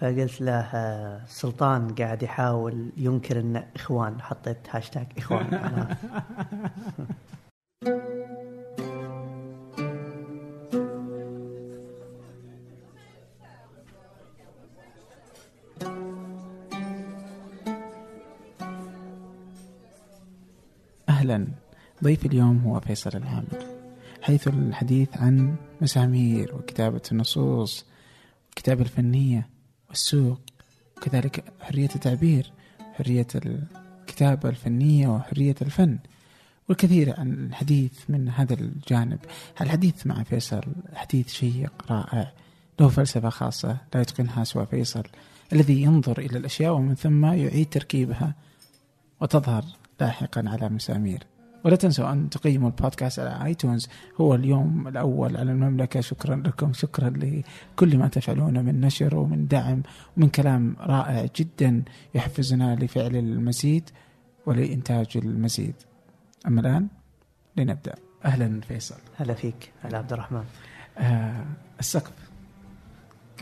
فقلت له آه، سلطان قاعد يحاول ينكر إن إخوان حطيت هاشتاج إخوان. أنا. أهلا. ضيف اليوم هو فيصل العامر. حيث الحديث عن مسامير وكتابة النصوص والكتابة الفنية والسوق وكذلك حرية التعبير حرية الكتابة الفنية وحرية الفن. والكثير عن الحديث من هذا الجانب. الحديث مع فيصل حديث شيق رائع؟ له فلسفة خاصة لا يتقنها سوى فيصل الذي ينظر إلى الأشياء ومن ثم يعيد تركيبها وتظهر لاحقا على مسامير. ولا تنسوا أن تقيموا البودكاست على آيتونز. هو اليوم الأول على المملكة. شكرا لكم. شكرا لكل ما تفعلونه من نشر ومن دعم ومن كلام رائع جدا يحفزنا لفعل المزيد ولإنتاج المزيد. أما الآن لنبدأ. أهلا فيصل. هلا فيك. هلا عبد الرحمن. آه السقف.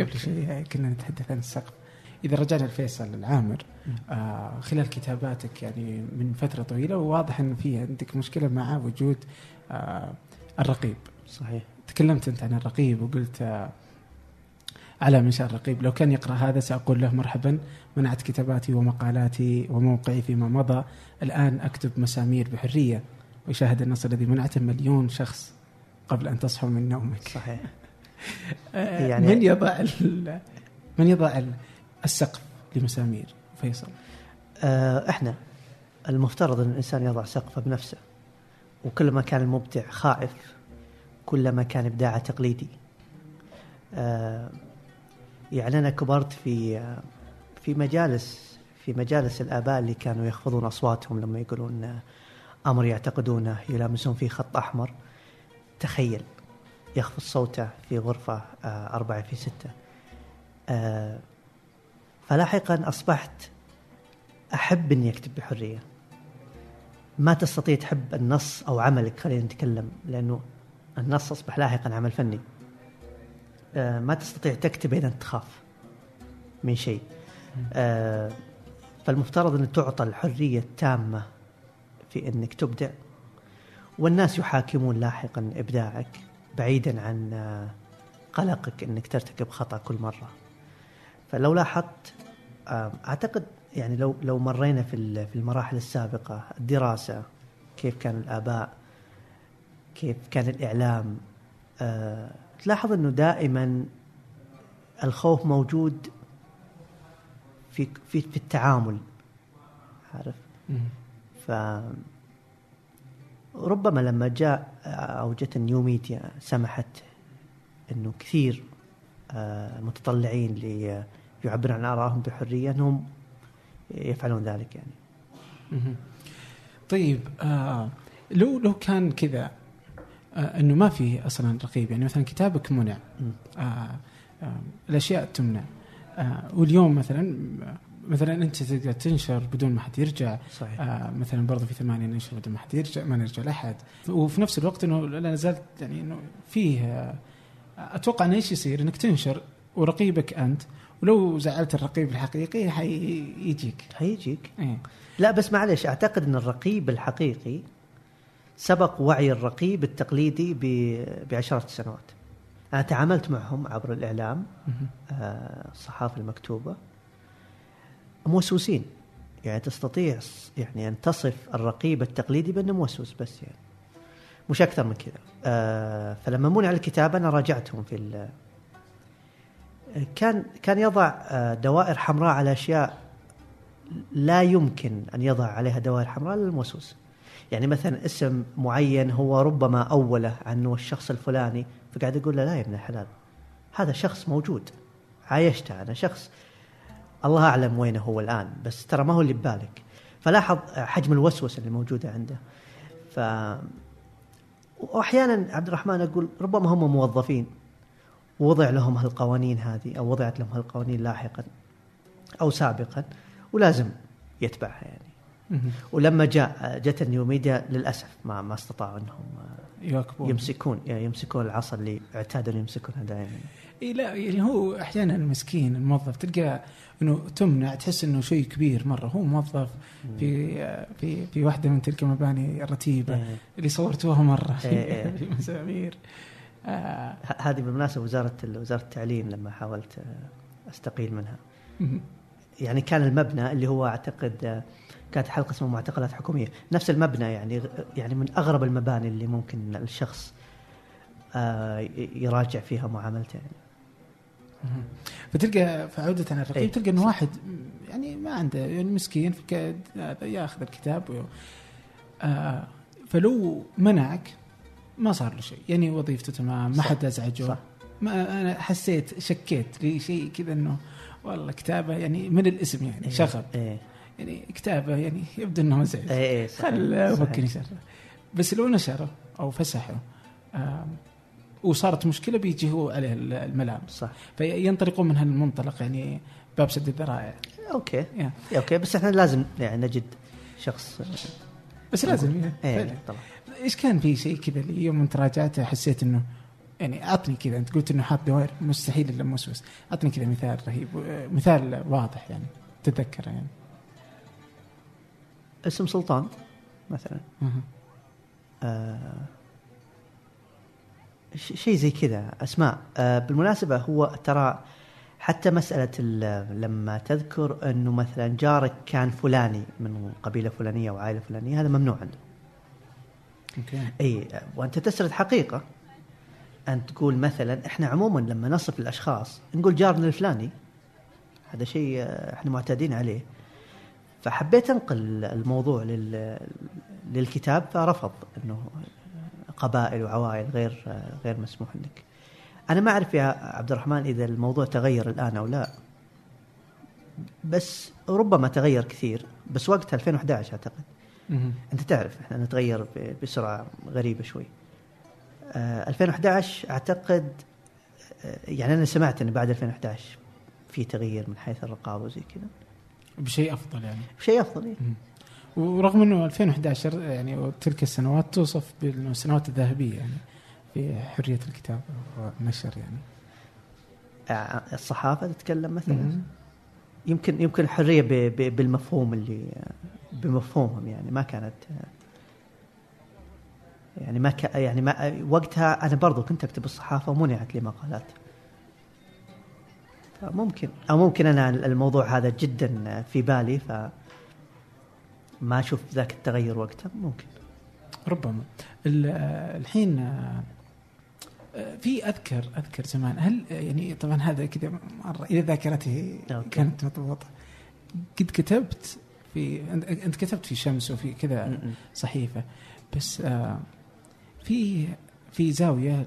قبل شوي كنا نتحدث عن السقف. إذا رجعنا لفيصل العامر آه خلال كتاباتك يعني من فترة طويلة وواضح أن في عندك مشكلة مع وجود آه الرقيب. صحيح. تكلمت أنت عن الرقيب وقلت آه على منشأ الرقيب. لو كان يقرأ هذا سأقول له مرحبا منعت كتاباتي ومقالاتي وموقعي فيما مضى. الآن أكتب مسامير بحرية ويشاهد النص الذي منعته مليون شخص قبل أن تصحوا من نومك. صحيح. يعني يعني- من يضع ال- من يضع ال- السقف لمسامير فيصل. آه، إحنا المفترض إن الإنسان يضع سقفه بنفسه وكلما كان المبدع خائف كلما كان إبداعه تقليدي. آه، يعني أنا كبرت في في مجالس في مجالس الآباء اللي كانوا يخفضون أصواتهم لما يقولون أمر يعتقدونه يلامسون فيه خط أحمر. تخيل يخفض صوته في غرفة آه، أربعة في ستة. فلاحقا أصبحت أحب إني أكتب بحرية. ما تستطيع تحب النص أو عملك خلينا نتكلم لأنه النص أصبح لاحقا عمل فني. آه، ما تستطيع تكتب إذا تخاف من شيء. آه، فالمفترض أن تعطى الحرية التامة في إنك تبدع. والناس يحاكمون لاحقا إبداعك بعيدا عن آه، قلقك إنك ترتكب خطأ كل مرة. فلو لاحظت أعتقد يعني لو لو مرينا في في المراحل السابقة الدراسة كيف كان الآباء كيف كان الإعلام آه، تلاحظ إنه دائما الخوف موجود في في في التعامل عارف؟ ف ربما لما جاء أو جت النيو ميديا سمحت إنه كثير آه، ليعبرون عن آرائهم بحرية إنهم يفعلون ذلك يعني. طيب آه لو لو كان كذا آه إنه ما في أصلا رقيب يعني مثلا كتابك منع. آه آه الأشياء تمنع آه واليوم مثلا مثلا أنت تقدر تنشر بدون ما حد يرجع صحيح آه مثلا برضو في ثمانية ننشر بدون ما حد يرجع ما نرجع لأحد وفي نفس الوقت إنه لا زالت يعني إنه فيه آه أتوقع إنه إيش يصير إنك تنشر ورقيبك أنت ولو زعلت الرقيب الحقيقي حيجيك. حيجيك. إيه. لا بس معلش أعتقد إن الرقيب الحقيقي سبق وعي الرقيب التقليدي ب- بعشرات السنوات أنا تعاملت معهم عبر الإعلام مهم. آه، الصحافة المكتوبة. موسوسين. يعني تستطيع يعني أن تصف الرقيب التقليدي بأنه موسوس بس يعني. مش أكثر من كذا. آه، فلما منع الكتابة أنا راجعتهم في كان كان يضع آه، دوائر حمراء على أشياء لا يمكن أن يضع عليها دوائر حمراء للموسوس يعني مثلا اسم معين هو ربما أوله عنه الشخص الفلاني فقاعد يقول له لا يا ابن الحلال هذا شخص موجود عايشته أنا شخص الله أعلم وينه هو الآن بس ترى ما هو اللي ببالك. فلاحظ حجم الوسوسة اللي موجودة عنده. ف واحيانا عبد الرحمن أقول ربما هم موظفين. ووضع لهم هالقوانين هذه أو وضعت لهم هالقوانين لاحقا أو سابقا ولازم يتبعها يعني. ولما جاء جت النيو ميديا للأسف ما ما استطاعوا إنهم يواكبون. يمسكون يعني يمسكون العصا اللي اعتادوا يمسكونها دائما. إي لا يعني هو أحيانا المسكين الموظف تلقى إنه تمنع تحس إنه شيء كبير مرة. هو موظف في في في واحدة من تلك المباني الرتيبة إيه. اللي صورتوها مرة. في, إيه، إيه. في مسامير. آه هذه بالمناسبة وزارة وزارة التعليم لما حاولت آه، أستقيل منها. يعني كان المبنى اللي هو أعتقد آه، كانت حلقة اسمها معتقلات حكومية نفس المبنى يعني يعني من أغرب المباني اللي ممكن الشخص آه، يراجع فيها معاملته يعني. فتلقى فعودة على الرقيب إيه. تلقى إنه واحد يعني ما عنده يعني مسكين هذا ياخذ الكتاب و... آه فلو منعك ما صار له شيء يعني وظيفته تمام ما. حد أزعجه صح. ما أنا حسيت شكيت لي شيء كذا إنه والله كتابة يعني من الاسم يعني إيه. شغل إيه يعني كتابة يعني يبدو إنه مزعج إيه صحيح. خل. ممكن يشرح بس لو نشره أو فسحه وصارت مشكلة بيجي هو عليه الملام صح فينطلقون من هالمنطلق يعني باب سد الذرائع okay يا. okay بس إحنا لازم يعني نجد شخص بس لازم يعني إيه. طبعا إيش كان في شيء كذا يوم أنت راجعته حسيت إنه يعني أعطني كذا أنت قلت إنه حاط دوائر مستحيل إلا موسوس. أعطني كذا مثال رهيب مثال واضح يعني تتذكره يعني. اسم سلطان مثلا. آه شيء زي كذا أسماء. آه بالمناسبة هو ترى حتى مسألة ال- لما تذكر إنه مثلا جارك كان فلاني من قبيلة فلانية أو عائلة فلانية هذا ممنوع عنده أوكي إي وأنت تسرد حقيقة أن تقول مثلا إحنا عموما لما نصف الأشخاص نقول جارنا الفلاني هذا شيء آه، إحنا معتادين عليه فحبيت أنقل الموضوع لل للكتاب فرفض إنه قبائل وعوائل غير آه، غير مسموح لك. أنا ما أعرف يا عبد الرحمن إذا الموضوع تغير الآن أو لا. بس ربما تغير كثير بس وقتها 2011 أعتقد. أنت تعرف إحنا نتغير بسرعة غريبة شوي. آه 2011 أعتقد آه، يعني أنا سمعت إن بعد 2011 في تغيير من حيث الرقابة وزي كذا. بشيء أفضل يعني شيء أفضل إيه. مم. ورغم إنه 2011 يعني وتلك السنوات توصف بالسنوات الذهبية يعني في حرية الكتابه والنشر يعني آه، الصحافة تتكلم مثلا. يمكن يمكن الحرية ب- ب- بالمفهوم اللي بمفهومهم يعني ما كانت يعني ما ك يعني ما وقتها أنا برضو كنت أكتب الصحافة ومنعت لي مقالات. ممكن أو ممكن أنا الموضوع هذا جدا في بالي ف ما أشوف ذاك التغير وقتها ممكن. ربما. ال- الحين في اذكر أذكر زمان هل يعني طبعا هذا كذا مرة إذا ذاكرتي. كانت مضبوطة قد كتبت في أنت كتبت في شمس وفي كذا. صحيفة بس آه، في في زاوية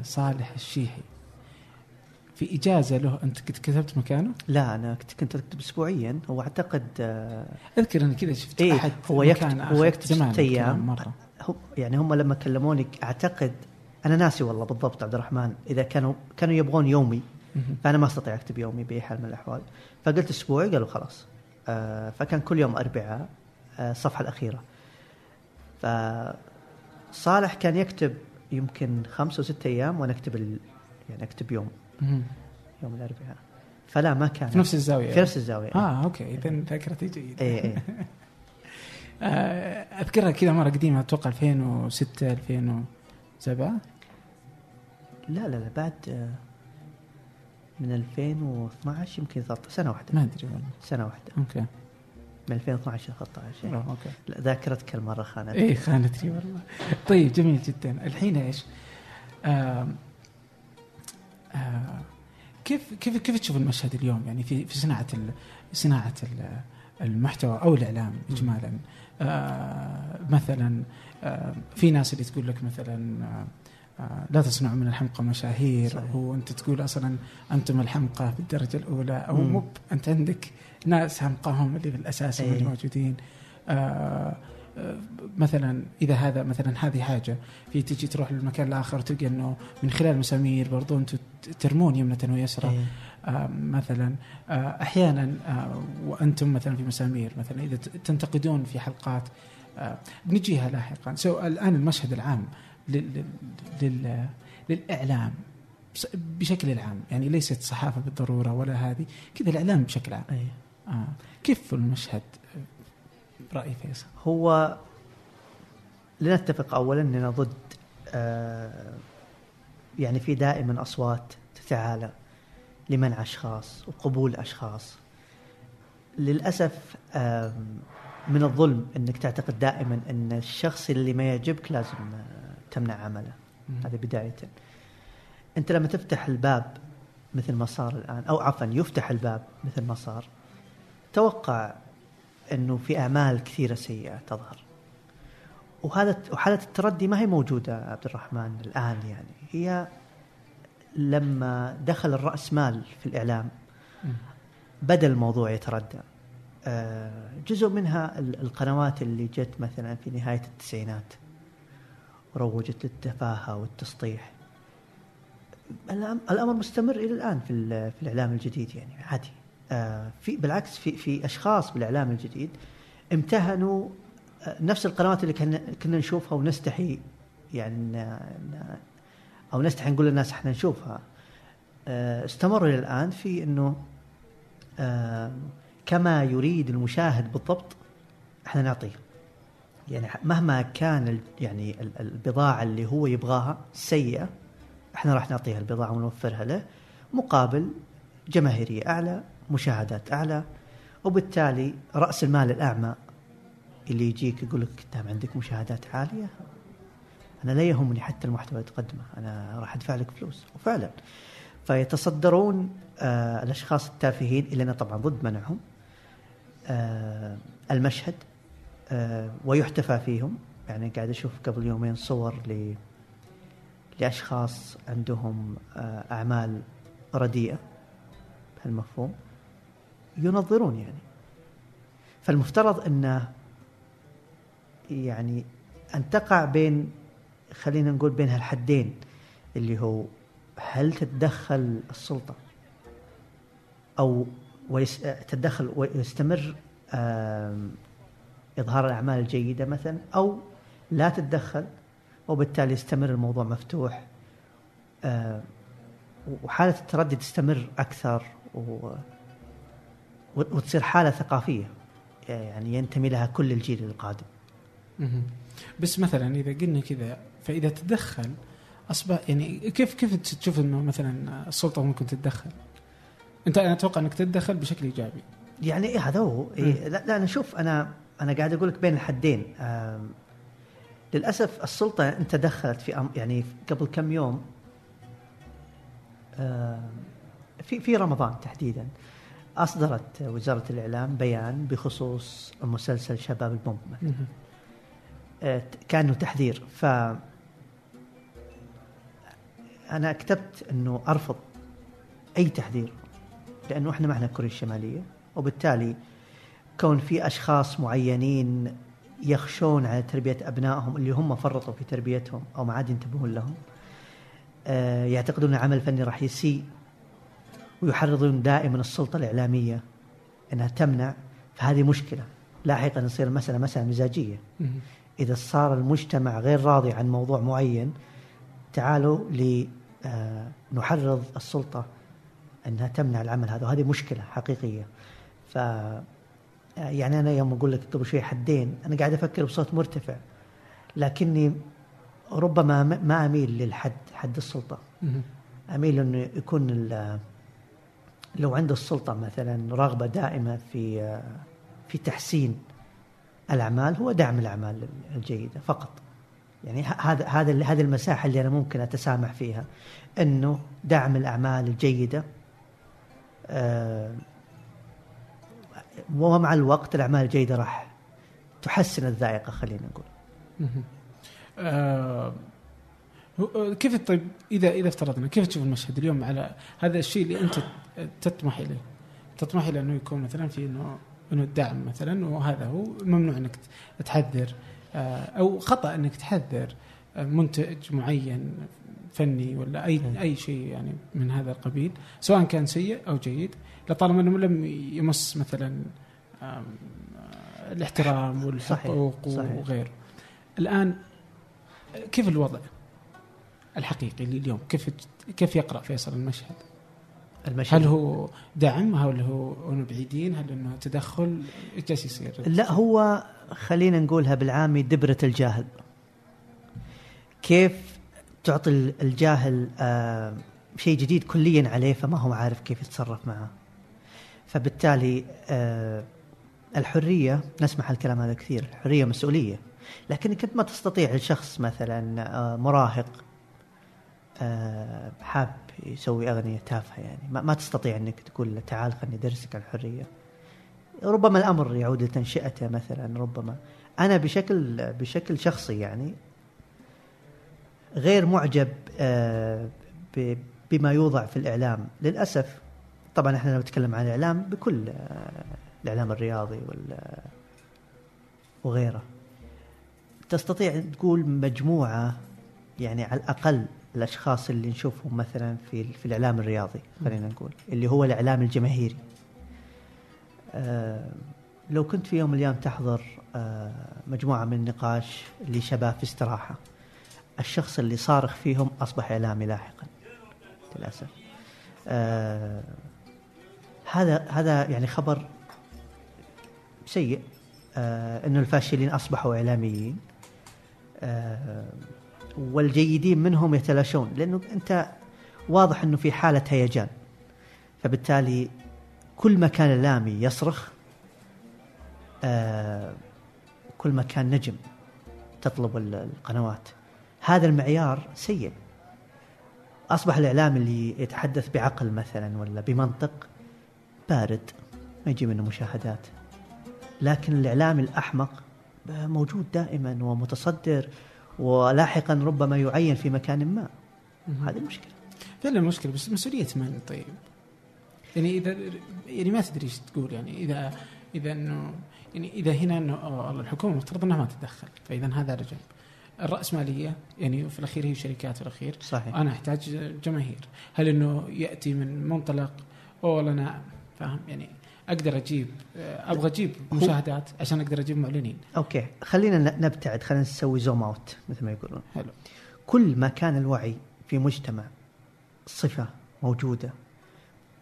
لصالح الشيحي في إجازة له أنت كنت كتبت مكانه؟ لا أنا كنت كنت أكتب اسبوعيا هو أعتقد آه، أذكر أني كذا شفت إيه، أحد هو يكتب- هو يكتب ست. الكلام مرة هو يعني هم لما كلموني أعتقد أنا ناسي والله بالضبط عبد الرحمن إذا كانوا كانوا يبغون يومي. فأنا ما أستطيع أكتب يومي باي حال من الأحوال. فقلت اسبوعي قالوا خلاص. آه فكان كل يوم أربعاء آه الصفحة الأخيرة. فصالح كان يكتب يمكن خمس أو ست أيام وأنا أكتب ال... يعني أكتب يوم. يوم الأربعاء. فلا ما كان. في نفس الزاوية. في نفس الزاوية. آه okay. اذا ذاكرتي جيدة. اي اي آه، أذكرها كذا مرة قديمة أتوقع 2006 2007 لا لا لا بعد آه، من 2012 يمكن 13 سنة واحدة. ما أدري والله. سنة واحدة. Okay. من 2012 ل 13 يعني. Okay. لا ذاكرتك المره خانت إيه خانتني والله. طيب جميل جدا. الحين إيش؟ آه آه كيف كيف كيف تشوف المشهد اليوم؟ يعني في في صناعة ال- صناعة ال- المحتوى أو الإعلام اجمالا. آه مثلا آه في ناس اللي تقول لك مثلا آه آه لا تصنعوا من الحمقى مشاهير صحيح. وانت تقول أصلا أنتم الحمقى بالدرجه الأولى أو. مو أنت عندك ناس حمقى هم اللي في الأساس إيه. اللي موجودين آه آه، مثلا إذا هذا مثلا هذه حاجة في تجي تروح للمكان الآخر تلقى إنه من خلال مسامير برضو أنتم ترمون يمنة ويسرى. آه، مثلا آه، أحيانا آه، وأنتم مثلا في مسامير مثلا إذا تنتقدون في حلقات آه، بنجيها لاحقا. سو الآن المشهد العام لل... لل... للإعلام بشكل عام. يعني ليست صحافة بالضرورة ولا هذه كذا الإعلام بشكل عام. أي. آه. كيف المشهد؟ براي فيصل. هو لنتفق اولا اننا ضد آه يعني في دائما أصوات تتعالى لمنع أشخاص وقبول أشخاص. للأسف من الظلم إنك تعتقد دائما إن الشخص اللي ما يعجبك لازم تمنع عمله. هذا بداية. أنت لما تفتح الباب مثل ما صار الآن أو عفوا يفتح الباب مثل ما صار توقع إنه في أعمال كثيرة سيئة تظهر. وهذا وحالة التردي ما هي موجودة عبد الرحمن الآن يعني. هي لما دخل الراس مال في الإعلام. بدأ الموضوع يتردى. جزء منها ال- القنوات اللي جت مثلا في نهاية التسعينات روجت للتفاهة والتسطيح الأم- الأمر مستمر إلى الآن في في الإعلام الجديد يعني عادي. آه، في بالعكس في في أشخاص بالإعلام الجديد امتهنوا آه، نفس القنوات اللي كنا نشوفها ونستحي يعني أو نستحي نقول للناس إحنا نشوفها. آه، استمروا إلى الآن في آه، كما يريد المشاهد بالضبط إحنا نعطيه. يعني مهما كان يعني ال- البضاعة اللي هو يبغاها سيئة إحنا راح نعطيها البضاعة ونوفرها له مقابل جماهيرية أعلى مشاهدات أعلى وبالتالي رأس المال الأعمى اللي يجيك يقول لك دام عندك مشاهدات عالية. أنا لا يهمني حتى المحتوى اللي تقدمه أنا راح أدفع لك فلوس. وفعلا. فيتصدرون آه الأشخاص التافهين اللي أنا طبعا ضد منعهم. المشهد آه ويحتفى فيهم. يعني قاعد أشوف قبل يومين صور ل لأشخاص عندهم آه أعمال رديئة بهالمفهوم. ينظرون يعني. فالمفترض انه يعني أن تقع بين خلينا نقول بين هالحدين اللي هو هل تتدخل السلطة أو ويس تتدخل ويستمر آم، إظهار الأعمال الجيدة مثلا أو لا تتدخل وبالتالي يستمر الموضوع مفتوح آم، وحالة التردي تستمر أكثر و وتصير حالة ثقافية يعني ينتمي لها كل الجيل القادم. بس مثلا إذا قلنا كذا فإذا تدخل أصبح يعني كيف كيف تشوف إنه مثلا السلطة ممكن تتدخل؟ انت أنا أتوقع أنك تتدخل بشكل إيجابي. يعني إيه هذا هو؟ إيه لا, لا أنا شوف أنا أنا قاعد أقول لك بين الحدين. للأسف السلطة أنت دخلت في أم يعني قبل كم يوم؟ في في رمضان تحديدا. أصدرت وزارة الإعلام بيان بخصوص مسلسل شباب البوم مثلاً. مهم. آه، كأنه تحذير. ف أنا كتبت إنه أرفض أي تحذير. لأنه إحنا معنا كوريا الشمالية وبالتالي كون في أشخاص معينين يخشون على تربية أبنائهم اللي هم فرطوا في تربيتهم أو ما عاد ينتبهون لهم آه، يعتقدون إن العمل الفني راح يسيء ويحرضون دائما السلطة الإعلامية إنها تمنع. فهذه مشكلة. لاحقا يصير المساله مسألة مزاجية. إذا صار المجتمع غير راضي عن موضوع معين تعالوا لنحرض السلطة أنها تمنع العمل هذا وهذه مشكلة حقيقية. ف يعني أنا يوم أقول لك قبل شوي حدين أنا قاعد أفكر بصوت مرتفع لكني ربما ما- أميل للحد حد السلطة. مهم. أميل أنه يكون لو عند السلطة مثلا رغبة دائمة في في تحسين الأعمال هو دعم الأعمال الجيدة فقط. يعني هذا هذا هذه المساحة اللي أنا ممكن أتسامح فيها أنه دعم الأعمال الجيدة آه، ومع الوقت الأعمال الجيدة راح تحسن الذائقة خلينا نقول. آه هو- كيف طيب إذا إذا افترضنا كيف تشوف المشهد اليوم على هذا الشيء اللي أنت تطمح إليه؟ تطمح إلى أنه يكون مثلا في انه انه الدعم مثلا وهذا هو ممنوع إنك تحذر آه، أو خطأ إنك تحذر آه، منتج معين فني ولا اي. أي شيء يعني من هذا القبيل سواء كان سيء أو جيد لطالما أنه لم يمس مثلا الاحترام والحقوق. وغيره. الآن كيف الوضع؟ الحقيقي لليوم كيف كيف يقرأ فيصل المشهد؟ المشهد هل هو دعم هل هو بعيدين هل أنه تدخل إيش يصير؟ لا هو خلينا نقولها بالعامي دبرة الجاهل كيف تعطي الجاهل آه شيء جديد كليا عليه فما هو عارف كيف يتصرف معه. فبالتالي آه الحرية نسمع الكلام هذا كثير الحرية مسؤولية. لكنك انت ما تستطيع الشخص مثلا آه مراهق حاب يسوي أغنية تافهة يعني ما, ما تستطيع أنك تقول له تعال خلني أدرسك الحرية. ربما الأمر يعود لتنشئته مثلا ربما. أنا بشكل بشكل شخصي يعني غير معجب آه بما يوضع في الإعلام. للأسف طبعا إحنا نتكلم عن الإعلام بكل آه الإعلام الرياضي وغيره تستطيع تقول مجموعة يعني على الأقل الأشخاص اللي نشوفهم مثلا في في الإعلام الرياضي خلينا نقول اللي هو الإعلام الجماهيري. آه لو كنت في يوم من الأيام تحضر مجموعة من النقاش لشباب في استراحة الشخص اللي صارخ فيهم أصبح إعلامي لاحقا للأسف. آه هذا هذا يعني خبر سيء آه إنه الفاشلين أصبحوا إعلاميين آه والجيدين منهم يتلاشون لأنه أنت واضح إنه في حالة هيجان. فبالتالي كل ما كان لامي يصرخ آه كل ما كان نجم تطلب القنوات. هذا المعيار سيء. أصبح الإعلام اللي يتحدث بعقل مثلا ولا بمنطق بارد ما يجي منه مشاهدات. لكن الإعلام الأحمق موجود دائما ومتصدر ولاحقا ربما يعين في مكان ما. هذه المشكلة. فعلا المشكلة بس مسؤولية من طيب. يعني إذا يعني ما تدري إيش تقول يعني إذا إذا إنه يعني إذا هنا إنه الحكومة المفترض إنها ما تتدخل فاذا هذا رجل الرأسمالية يعني في الأخير هي شركات في الأخير. صحيح. أنا أحتاج جماهير. هل أنه يأتي من منطلق أو أنا فاهم يعني أقدر أجيب أبغى أجيب مشاهدات عشان أقدر أجيب معلنين. أوكي خلينا نبتعد خلينا نسوي زوم أوت مثل ما يقولون. حلو. كل ما كان الوعي في مجتمع صفة موجودة.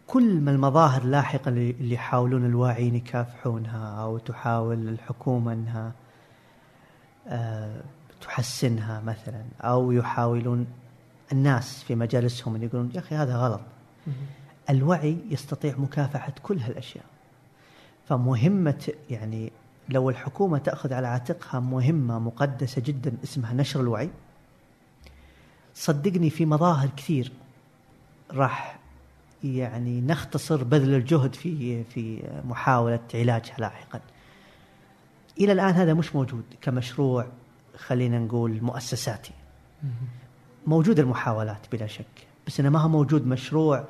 كل ما المظاهر لاحقا اللي يحاولون الواعيين يكافحونها أو تحاول الحكومة إنها أه تحسنها مثلا أو يحاولون الناس في مجالسهم إن يقولون يا أخي هذا غلط. الوعي يستطيع مكافحة كل هالأشياء. فمهمة يعني لو الحكومة تأخذ على عاتقها مهمة مقدسة جدا اسمها نشر الوعي صدقني في مظاهر كثير راح يعني نختصر بذل الجهد في في محاولة علاجها لاحقا. إلى الآن هذا مش موجود كمشروع خلينا نقول مؤسساتي. موجود المحاولات بلا شك بس إنه ما هو موجود مشروع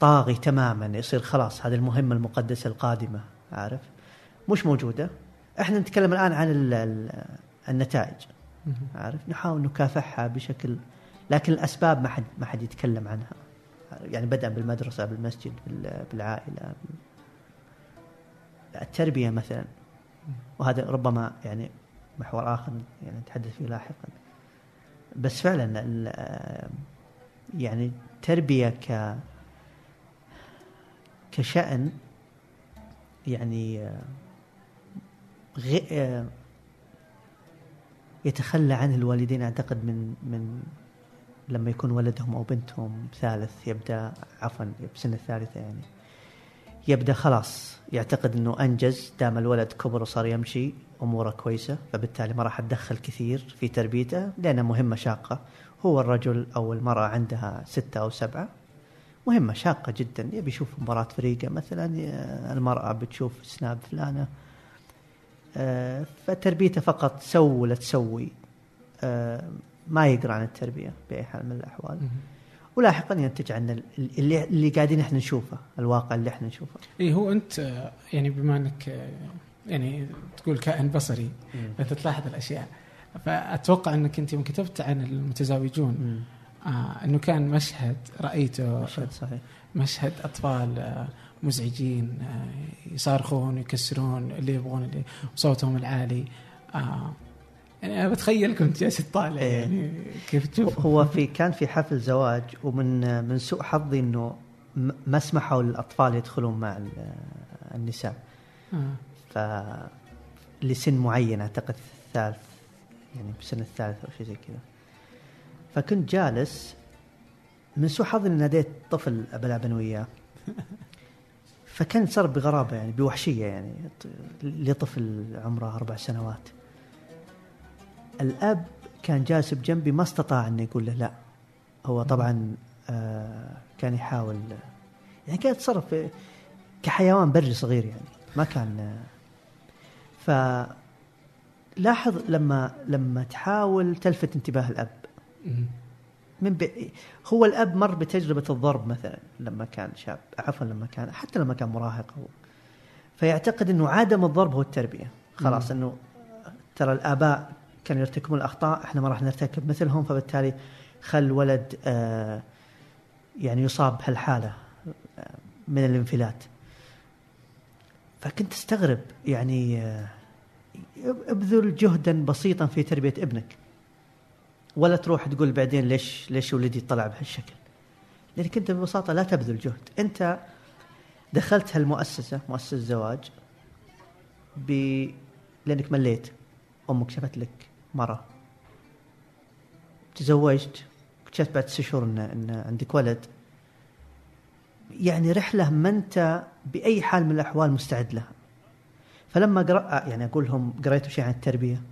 طاغي تماما يصير خلاص هذه المهمة المقدسة القادمة عارف؟ مش موجودة. إحنا نتكلم الآن عن النتائج عارف؟ نحاول نكافحها بشكل لكن الأسباب ما حد ما حد يتكلم عنها يعني بدأ بالمدرسة بالمسجد بالعائلة التربية مثلا. وهذا ربما يعني محور آخر يعني نتحدث فيه لاحقا. بس فعلا يعني التربية ك كشأن يعني آه، آه، يتخلى عنه الوالدين أعتقد من من لما يكون ولدهم أو بنتهم ثالث يبدأ عفوا بسن الثالثة يعني. يبدأ خلاص. يعتقد إنه أنجز. دام الولد كبر وصار يمشي أموره كويسة فبالتالي ما راح أتدخل كثير في تربيته لانها مهمة شاقة. هو الرجل أو المرأة عندها ستة أو سبعة. مهمة شاقة جدا. يبي يشوف مباراة فريقه. مثلا المرأة بتشوف سناب فلانة. آه، فتربيته فقط سو ولا تسوي. آه، ما يقرأ عن التربية بأي حال من الأحوال. ولاحقا ينتج عن اللي, اللي قاعدين إحنا نشوفه الواقع اللي إحنا نشوفه. إي هو أنت يعني بما أنك يعني تقول كائن بصري فانت تلاحظ الأشياء. فأتوقع أنك أنت يوم كتبت عن المتزاوجون. آه إنه كان مشهد رأيته مشهد صحيح. مشهد أطفال آه مزعجين آه يصارخون يكسرون اللي يبغون اللي صوتهم العالي. آه يعني أنا بتخيل كنت جالس تطالع إيه. يعني كيف تشوف. هو في كان في حفل زواج ومن من سوء حظي إنه ما سمحوا للأطفال يدخلون مع ال- النساء. آه. ف لسن معين أعتقد الثالث يعني بسن الثالث أو شيء زي كذا. فكنت جالس من سوء حظي ناديت طفل بلعب أنا وياه. فكان يتصرف بغرابة يعني بوحشية يعني لطفل عمره أربع سنوات. الأب كان جالس بجنبي ما استطاع انه يقول له لا. هو طبعا آه كان يحاول يعني كان يتصرف كحيوان بري صغير يعني ما كان ف لاحظ لما لما تحاول تلفت انتباه الأب. من ب... هو الأب مر بتجربة الضرب مثلا لما كان شاب عفوا لما كان حتى لما كان مراهق هو فيعتقد إنه عدم الضرب هو التربية. خلاص إنه ترى الآباء كانوا يرتكبون الأخطاء إحنا ما راح نرتكب مثلهم فبالتالي خل ولد آه يعني يصاب بهالحالة آه، من الانفلات. فكنت أستغرب يعني آه، ابذل جهدا بسيطا في تربية ابنك. ولا تروح تقول بعدين ليش ليش ولدي طلع بهالشكل؟ لأنك أنت ببساطة لا تبذل جهد. أنت دخلت هالمؤسسة مؤسسة الزواج ب لأنك مليت. أمك شافت لك مرة تزوجت اكتشفت بعد ست شهور ان إن عندك ولد يعني رحلة ما انت بأي حال من الأحوال مستعد لها فلما قرأ يعني أقول لهم قريتوا شيء عن التربية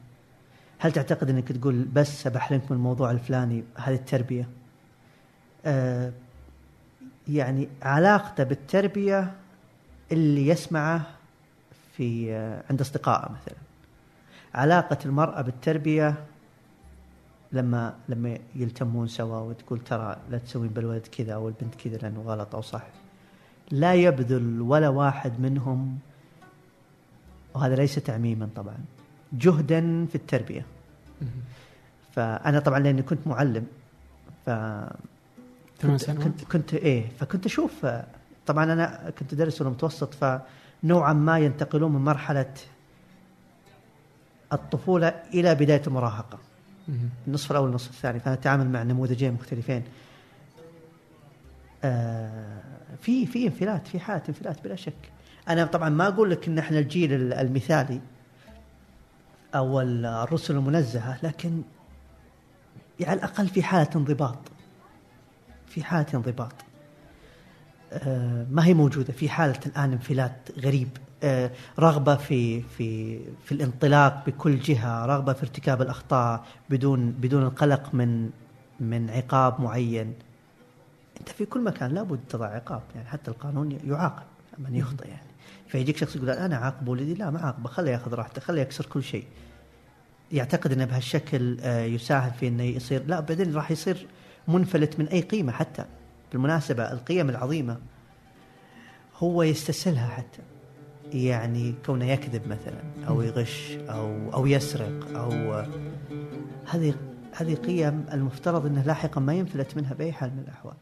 هل تعتقد إنك تقول بس بحرمك من الموضوع الفلاني هذه التربية؟ آه يعني علاقته بالتربية اللي يسمعه في آه عند أصدقائه مثلا. علاقة المرأة بالتربية لما لما يلتمون سوا وتقول ترى لا تسوين بالولد كذا أو البنت كذا لأنه غلط أو صح. لا يبذل ولا واحد منهم وهذا ليس تعميما طبعا جهدا في التربية. فأنا طبعا لأني كنت معلم ف كنت, كنت كنت إيه فكنت أشوف طبعا أنا كنت أدرس علوم متوسط فنوعا ما ينتقلون من مرحلة الطفولة إلى بداية المراهقة. مم. النصف الأول والنصف الثاني. فانا اتعامل مع نموذجين مختلفين. آه في في انفلات في حاله انفلات بلا شك. أنا طبعا ما أقول لك إن إحنا الجيل ال- المثالي ال- الرسل المنزهة لكن على الأقل في حالة انضباط. في حالة انضباط. آه ما هي موجودة. في حالة الآن انفلات غريب. رغبة في في في الانطلاق بكل جهة رغبة في ارتكاب الأخطاء بدون بدون القلق من من عقاب معين. أنت في كل مكان لابد تضع عقاب يعني حتى القانون يعاقب من يخطئ يعني. فيجيك شخص يقول أنا عاقب ولدي؟ لا ما عاقبه خليه ياخذ راحته خليه يكسر كل شيء. يعتقد إنه بهالشكل آه، يساهم في إنه يصير لا بعدين راح يصير منفلت من أي قيمة حتى. بالمناسبة القيم العظيمة هو يستسهلها حتى. يعني كونه يكذب مثلا أو يغش أو أو يسرق أو هذه هذه قيم المفترض إنه لاحقا ما ينفلت منها بأي حال من الأحوال.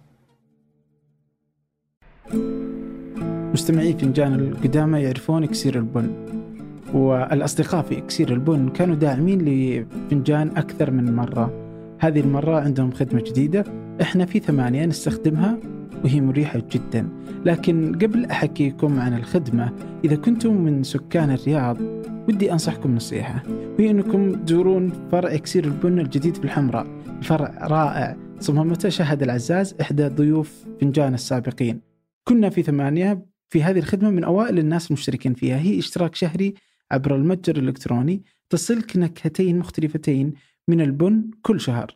مستمعي فنجان القدامى يعرفون إكسير البن والأصدقاء في إكسير البن كانوا داعمين لفنجان أكثر من مرة. هذه المرة عندهم خدمة جديدة إحنا في ثمانية نستخدمها. وهي مريحة جدا. لكن قبل أحكيكم عن الخدمة إذا كنتم من سكان الرياض ودي أنصحكم نصيحة وهي أنكم تزورون فرع إكسير البن الجديد في الحمراء فرع رائع صممته شهد العزاز إحدى ضيوف فنجان السابقين. كنا في ثمانية في هذه الخدمة من أوائل الناس المشتركين فيها. هي اشتراك شهري عبر المتجر الإلكتروني تصلك نكهتين مختلفتين من البن كل شهر.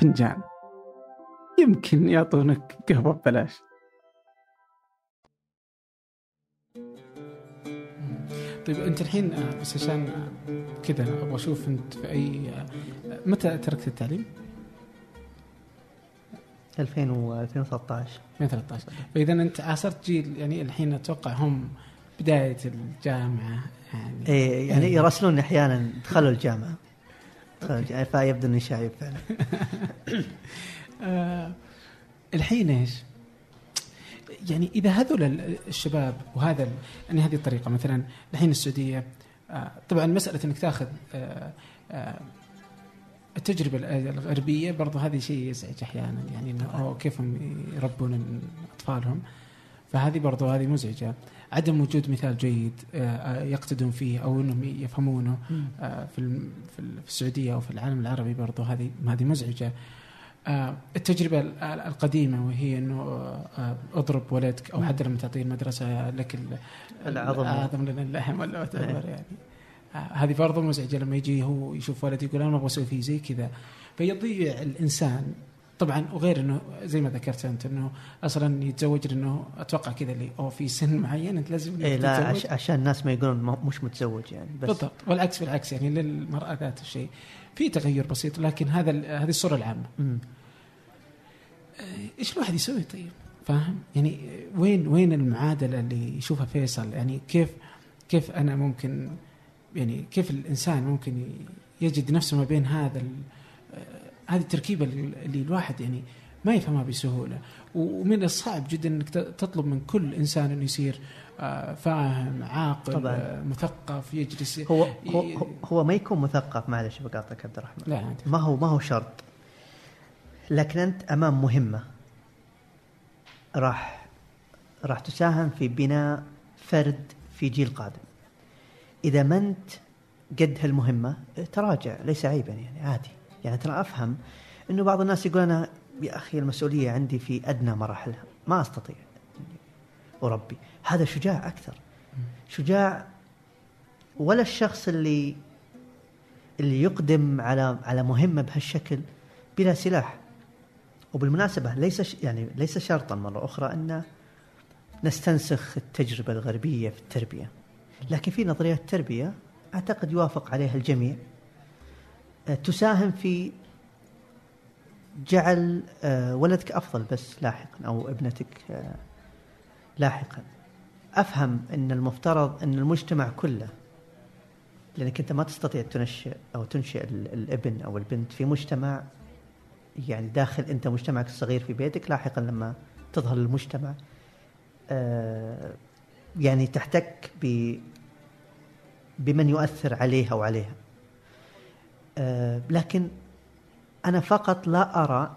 فنجان. يمكن يعطونك قهوة ببلاش. طيب أنت الحين آه، بس عشان آه، كذا أبغى أشوف أنت في أي آه، متى تركت التعليم؟ 2000 و 2013 2013 فإذا أنت عاصرت جيل يعني الحين أتوقع هم بداية الجامعة يعني. إيه يعني يراسلوني أحيانا دخلوا الجامعة دخلوا الجامعة. فيبدو إني شايب فعلا. آه الحين إيش؟ يعني إذا هذول ال- الشباب وهذا يعني هذه الطريقة مثلا الحين السعودية آه طبعا مسألة إنك تأخذ آه التجربة ال- الغربية برضو هذه شيء يزعج أحيانا يعني إنه كيف هم يربون أطفالهم. فهذه برضو هذه مزعجة. عدم وجود مثال جيد آه، آه، يقتدون فيه أو إنهم يفهمونه آه، في في ال- في السعودية أو في العالم العربي برضو هذه هذه مزعجة. التجربة ال- ال- القديمة وهي إنه اضرب ولدك أو حتى لما تعطيه المدرسة لك ال- العظم. اعظم لنا اللحم ولا إيه. يعني. هذه برضو مزعجة لما يجي هو يشوف ولد يقول أنا ما أبغى أسوي فيه زي كذا. فيضيع الإنسان طبعا وغير إنه زي ما ذكرت أنت إنه أصلا يتزوج لأنه أتوقع كذا اللي أو في سن معين أنت لازم إيه لا. عش عشان الناس ما يقولون م- مش متزوج يعني بس بالضبط. والعكس بالعكس يعني للمرأة ذات الشيء. في تغير بسيط لكن هذا هذه الصورة العامة. مم. إيش الواحد يسوي طيب؟ فاهم؟ يعني وين وين المعادلة اللي يشوفها فيصل؟ يعني كيف كيف أنا ممكن يعني كيف الإنسان ممكن يجد نفسه ما بين هذا ال- هذه التركيبه اللي الواحد يعني ما يفهمها بسهولة. ومن الصعب جدا إنك تطلب من كل إنسان إنه يصير آه، فاهم عاقل طبعاً. آه، مثقف يجلس هو هو هو- هو ما يكون مثقف معلش بقاطعك عبد الرحمن. لا ما هو ما هو شرط؟ لكن أنت أمام مهمة راح راح تساهم في بناء فرد في جيل قادم. إذا ما أنت قد هالمهمة تراجع ليس عيبا يعني عادي. يعني ترى أفهم إنه بعض الناس يقول أنا يا أخي المسؤولية عندي في أدنى مراحلها. ما أستطيع. اربي هذا شجاع أكثر. شجاع ولا الشخص اللي اللي يقدم على على مهمة بهالشكل بلا سلاح. وبالمناسبة ليس يعني ليس شرطا مرة أخرى أن نستنسخ التجربة الغربية في التربية. لكن في نظريات تربيه أعتقد يوافق عليها الجميع. تساهم في جعل آه، ولدك أفضل بس لاحقا أو ابنتك آه، لاحقا. أفهم إن المفترض إن المجتمع كله لأنك أنت ما تستطيع تنشئ أو تنشئ ال- الابن أو البنت في مجتمع يعني داخل أنت مجتمعك الصغير في بيتك لاحقا لما تظهر للمجتمع آه، يعني تحتك بمن يؤثر عليها أو عليها آه، لكن أنا فقط لا أرى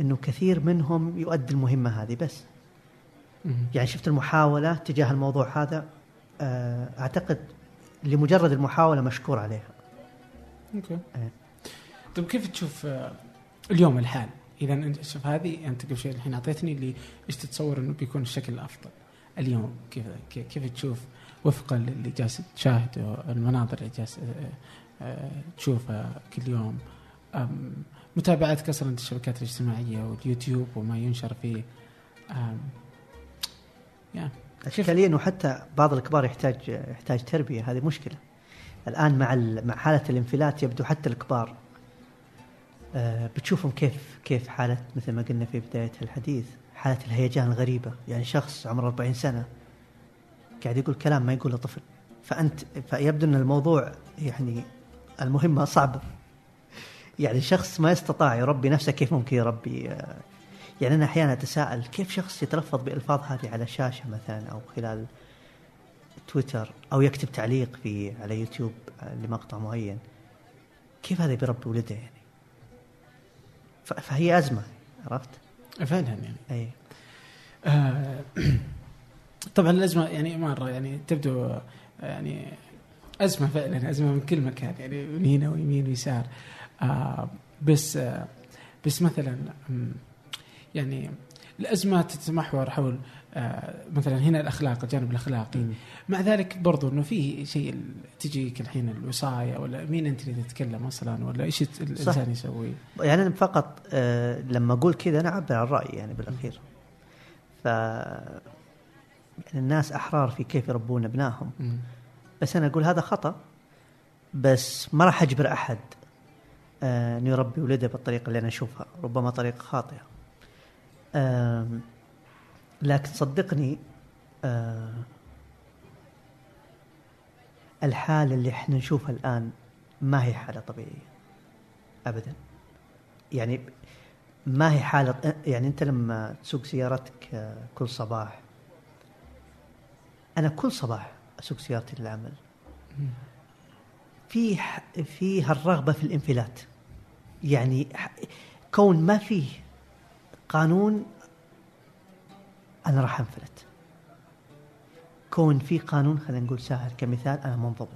إنه كثير منهم يؤدي المهمة هذه بس. يعني شفت المحاولة تجاه الموضوع هذا؟ آه، أعتقد لمجرد المحاولة مشكور عليها. أوكي. إيه. طيب كيف تشوف آه، اليوم الحال؟ إذا أنت شوف هذه أنت قبل شوي الحين أعطيتني اللي إيش تتصور إنه بيكون الشكل الأفضل. اليوم كيف كيف- كيف تشوف وفقا للي جالس تشاهده المناظر اللي جالس تشوفها كل يوم. متابعتك أصلا الشبكات الاجتماعية واليوتيوب وما ينشر فيه. يا اشكاليا وحتى بعض الكبار يحتاج يحتاج تربية هذه مشكلة. الآن مع مع حالة الانفلات يبدو حتى الكبار آه، بتشوفهم كيف كيف حالة مثل ما قلنا في بداية الحديث حالة الهيجان الغريبة. يعني شخص عمره 40 سنة قاعد يقول كلام ما يقوله طفل. فأنت فيبدو أن الموضوع يعني المهمه صعبه يعني شخص ما يستطاع يربي نفسه كيف ممكن يربي؟ يعني أنا أحيانا أتساءل كيف شخص يتلفظ بالالفاظ هذه على شاشة مثلا أو خلال تويتر أو يكتب تعليق في على يوتيوب لمقطع معين. كيف هذا بيربي ولده يعني؟ فهي أزمة عرفت؟ فعلا يعني. إي. آه، طبعا الأزمة يعني مرة يعني تبدو يعني أزمة فعلا أزمة من كل مكان يعني من هنا ويمين ويسار. آه، بس آه، بس مثلا يعني الأزمة تتمحور حول آه، مثلا هنا الأخلاق الجانب الأخلاقي. مع ذلك برضو إنه في شيء تجيك الحين الوصايه ولا مين أنت اللي تتكلم أصلا ولا إيش الإنسان يسوي؟ يعني أنا فقط آه، لما أقول كذا أنا أعبر عن رأيي يعني بالأخير. ف يعني الناس أحرار في كيف يربون أبنائهم. بس أنا أقول هذا خطأ بس ما راح أجبر أحد آه، إنه يربي ولده بالطريقة اللي أنا أشوفها ربما طريقة خاطئة. لكن صدقني آه، الحالة اللي إحنا نشوفها الآن ما هي حالة طبيعية أبدا. يعني ما هي حالة يعني أنت لما تسوق سيارتك آه، كل صباح أنا كل صباح أسوق سيارتي للعمل في في هالرغبة في الانفلات. يعني كون ما فيه قانون أنا راح أنفلت. كون في قانون خلينا نقول سهل كمثال أنا منضبط.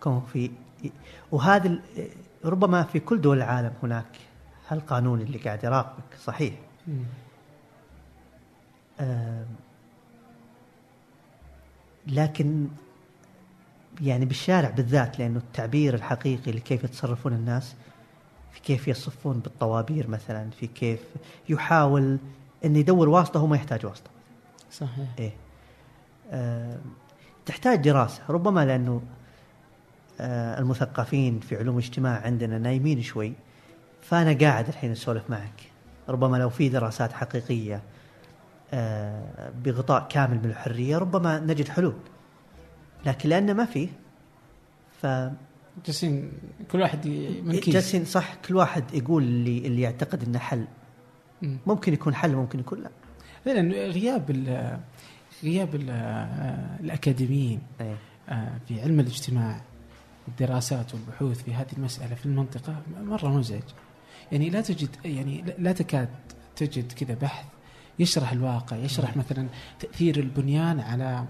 كون في وهذا ربما في كل دول العالم هناك هالقانون اللي قاعد يراقبك صحيح. لكن يعني بالشارع بالذات لأنه التعبير الحقيقي لكيف يتصرفون الناس في كيف يصفون بالطوابير مثلا في كيف يحاول أن يدور واسطة هو ما يحتاج واسطة. صحيح. إيه. آه تحتاج دراسة ربما لأنه آه المثقفين في علوم الاجتماع عندنا نايمين شوي فأنا قاعد الحين أسولف معك ربما لو في دراسات حقيقية آه بغطاء كامل من الحرية ربما نجد حلول. لكن لأنه ما فيه ف جالسين كل واحد من كيس جالسين صح كل واحد يقول اللي اللي يعتقد إنه حل. مم. ممكن يكون حل ممكن يكون لا. لأن غياب ال غياب ال الأكاديميين. آه، في علم الاجتماع الدراسات والبحوث في هذه المسألة في المنطقة مرة مزعج. يعني لا تجد يعني لا تكاد تجد كذا بحث يشرح الواقع يشرح مثلا تأثير البنيان على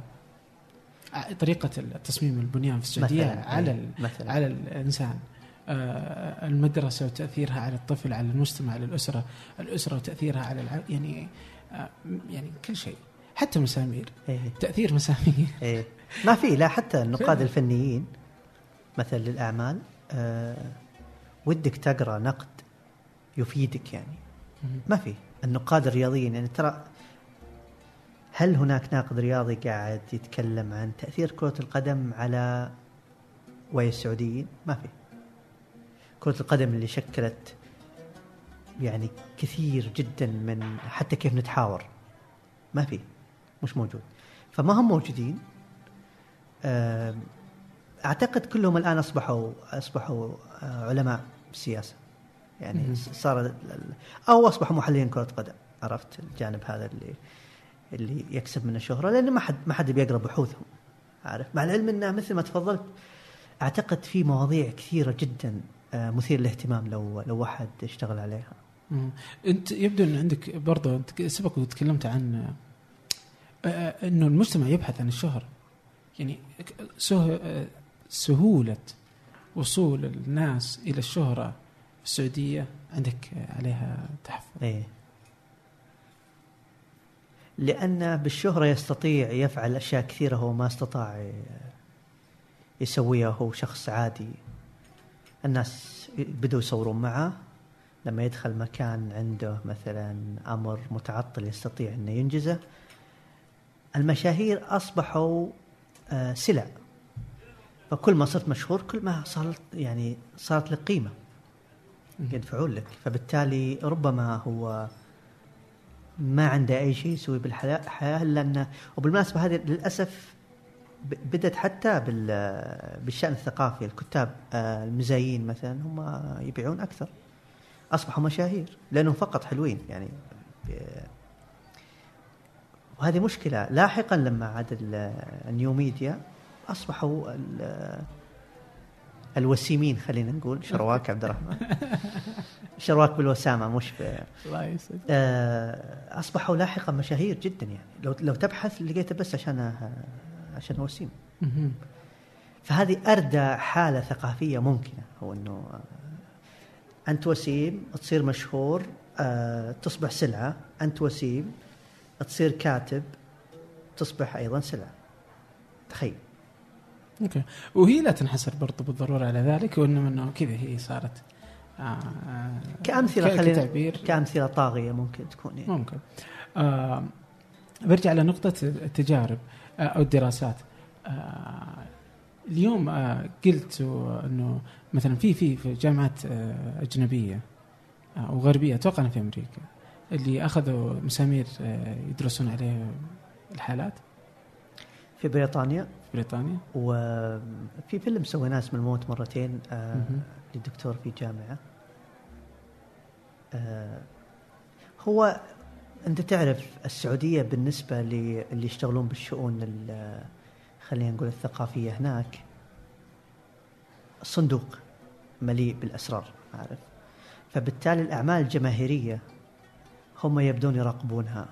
ع- طريقة تصميم البنيان في السعودية مثلاً، على إيه، ال- مثلاً. على الإنسان آه، المدرسة وتأثيرها على الطفل على المجتمع على الأسرة الأسرة وتأثيرها على الع... يعني آه، يعني كل شيء حتى مسامير إيه. تأثير مسامير إيه. ما في لا حتى النقاد. الفنيين مثلا للأعمال آه ودك تقرأ نقد يفيدك يعني ما في النقاد الرياضيين. يعني ترى هل هناك ناقد رياضي قاعد يتكلم عن تأثير كرة القدم على وعي السعوديين؟ ما في. كرة القدم اللي شكلت يعني كثير جدا من حتى كيف نتحاور. ما في. مش موجود. فما هم موجودين. أعتقد كلهم الآن اصبحوا أصبحوا آه، علماء بالسياسة يعني. صار أو أصبحوا محللين كرة قدم عرفت الجانب هذا اللي اللي يكسب من الشهره لأنه ما حد ما حد بيقرأ بحوثهم عارف مع العلم إنه مثل ما تفضلت أعتقد في مواضيع كثيرة جدا آه، مثير للاهتمام لو لو واحد يشتغل عليها مم. أنت يبدو إن عندك برضه أنت سبق وتكلمت عن آه، آه، إنه المجتمع يبحث عن الشهره يعني سه- سهولة وصول الناس إلى الشهرة في السعودية عندك عليها تحفظ إيه. لأن بالشهرة يستطيع يفعل أشياء كثيرة هو ما استطاع يسويها هو شخص عادي. الناس بدوا يصورون معه. لما يدخل مكان عنده مثلا أمر متعطل يستطيع أنه ينجزه. المشاهير أصبحوا آه، سلع. فكل ما صرت مشهور كل ما صارت يعني صارت لك قيمة يدفعون لك. فبالتالي ربما هو ما عنده أي شيء يسوي بالحياة الا انه وبالمناسبة هذه للأسف بدت حتى بال- بالشأن الثقافي. الكتاب آه، المزايين مثلا هم يبيعون أكثر. أصبحوا مشاهير لأنهم فقط حلوين يعني. وهذه مشكلة. لاحقا لما عاد ال- new media أصبحوا الوسيمين خلينا نقول. شرواك عبد الرحمن. شرواك بالوسامة مش ب... الله يسعدك. آه، أصبحوا لاحقا مشاهير جدا يعني. لو لو تبحث لقيته بس عشان عشان وسيم. فهذه أردى حالة ثقافية ممكنة هو إنه آه، أنت وسيم تصير مشهور آه، تصبح سلعة. أنت وسيم تصير كاتب تصبح أيضا سلعة. تخيل. أوكي. وهي لا تنحصر برضه بالضرورة على ذلك وإنما إنه كذا هي صارت آه آه كأمثلة خلينا كأمثلة طاغية ممكن تكون يعني. ممكن. آه برجع لنقطة التجارب آه أو الدراسات. آه اليوم آه، قلت إنه مثلا في في في جامعات آه، أجنبية آه، وغربيه أتوقع في أمريكا اللي أخذوا مسامير يدرسون عليه الحالات. في بريطانيا. في بريطانيا وفي فيلم سويناه اسمه الموت مرتين للدكتور في جامعة. هو أنت تعرف السعودية بالنسبة للي يشتغلون بالشؤون خلينا نقول الثقافية هناك صندوق مليء بالأسرار عارف. فبالتالي الأعمال الجماهيرية هم يبدون يراقبونها.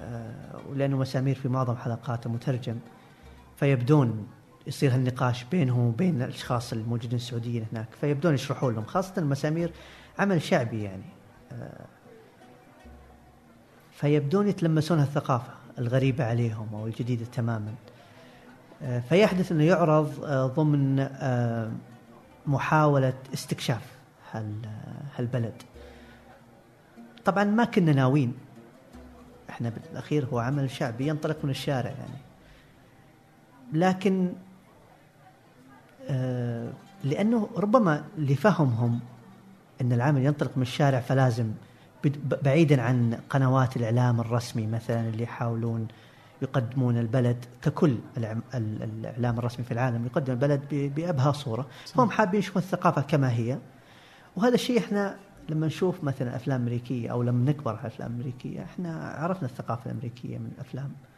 آه، ولأنه مسامير في معظم حلقاته مترجم. فيبدون يصير هالنقاش بينه وبين الأشخاص الموجودين السعوديين هناك فيبدون يشرحون لهم خاصة المسامير عمل شعبي يعني. آه، فيبدون يتلمسون الثقافة الغريبة عليهم أو الجديدة تماما. آه، فيحدث أنه يعرض آه، ضمن محاولة استكشاف هالبلد. طبعا ما كنا ناويين. إحنا بالأخير هو عمل شعبي ينطلق من الشارع يعني. لكن لأنه ربما لفهمهم أن العمل ينطلق من الشارع فلازم بعيدا عن قنوات الإعلام الرسمي مثلا اللي يحاولون يقدمون البلد ككل الإعلام الرسمي في العالم يقدم البلد بأبهى صورة. صح. هم حابين يشوفون الثقافة كما هي. وهذا الشيء إحنا لما نشوف مثلا أفلام أمريكية أو لما نكبر على الأفلام الأمريكية إحنا عرفنا الثقافة الأمريكية من الأفلام. آه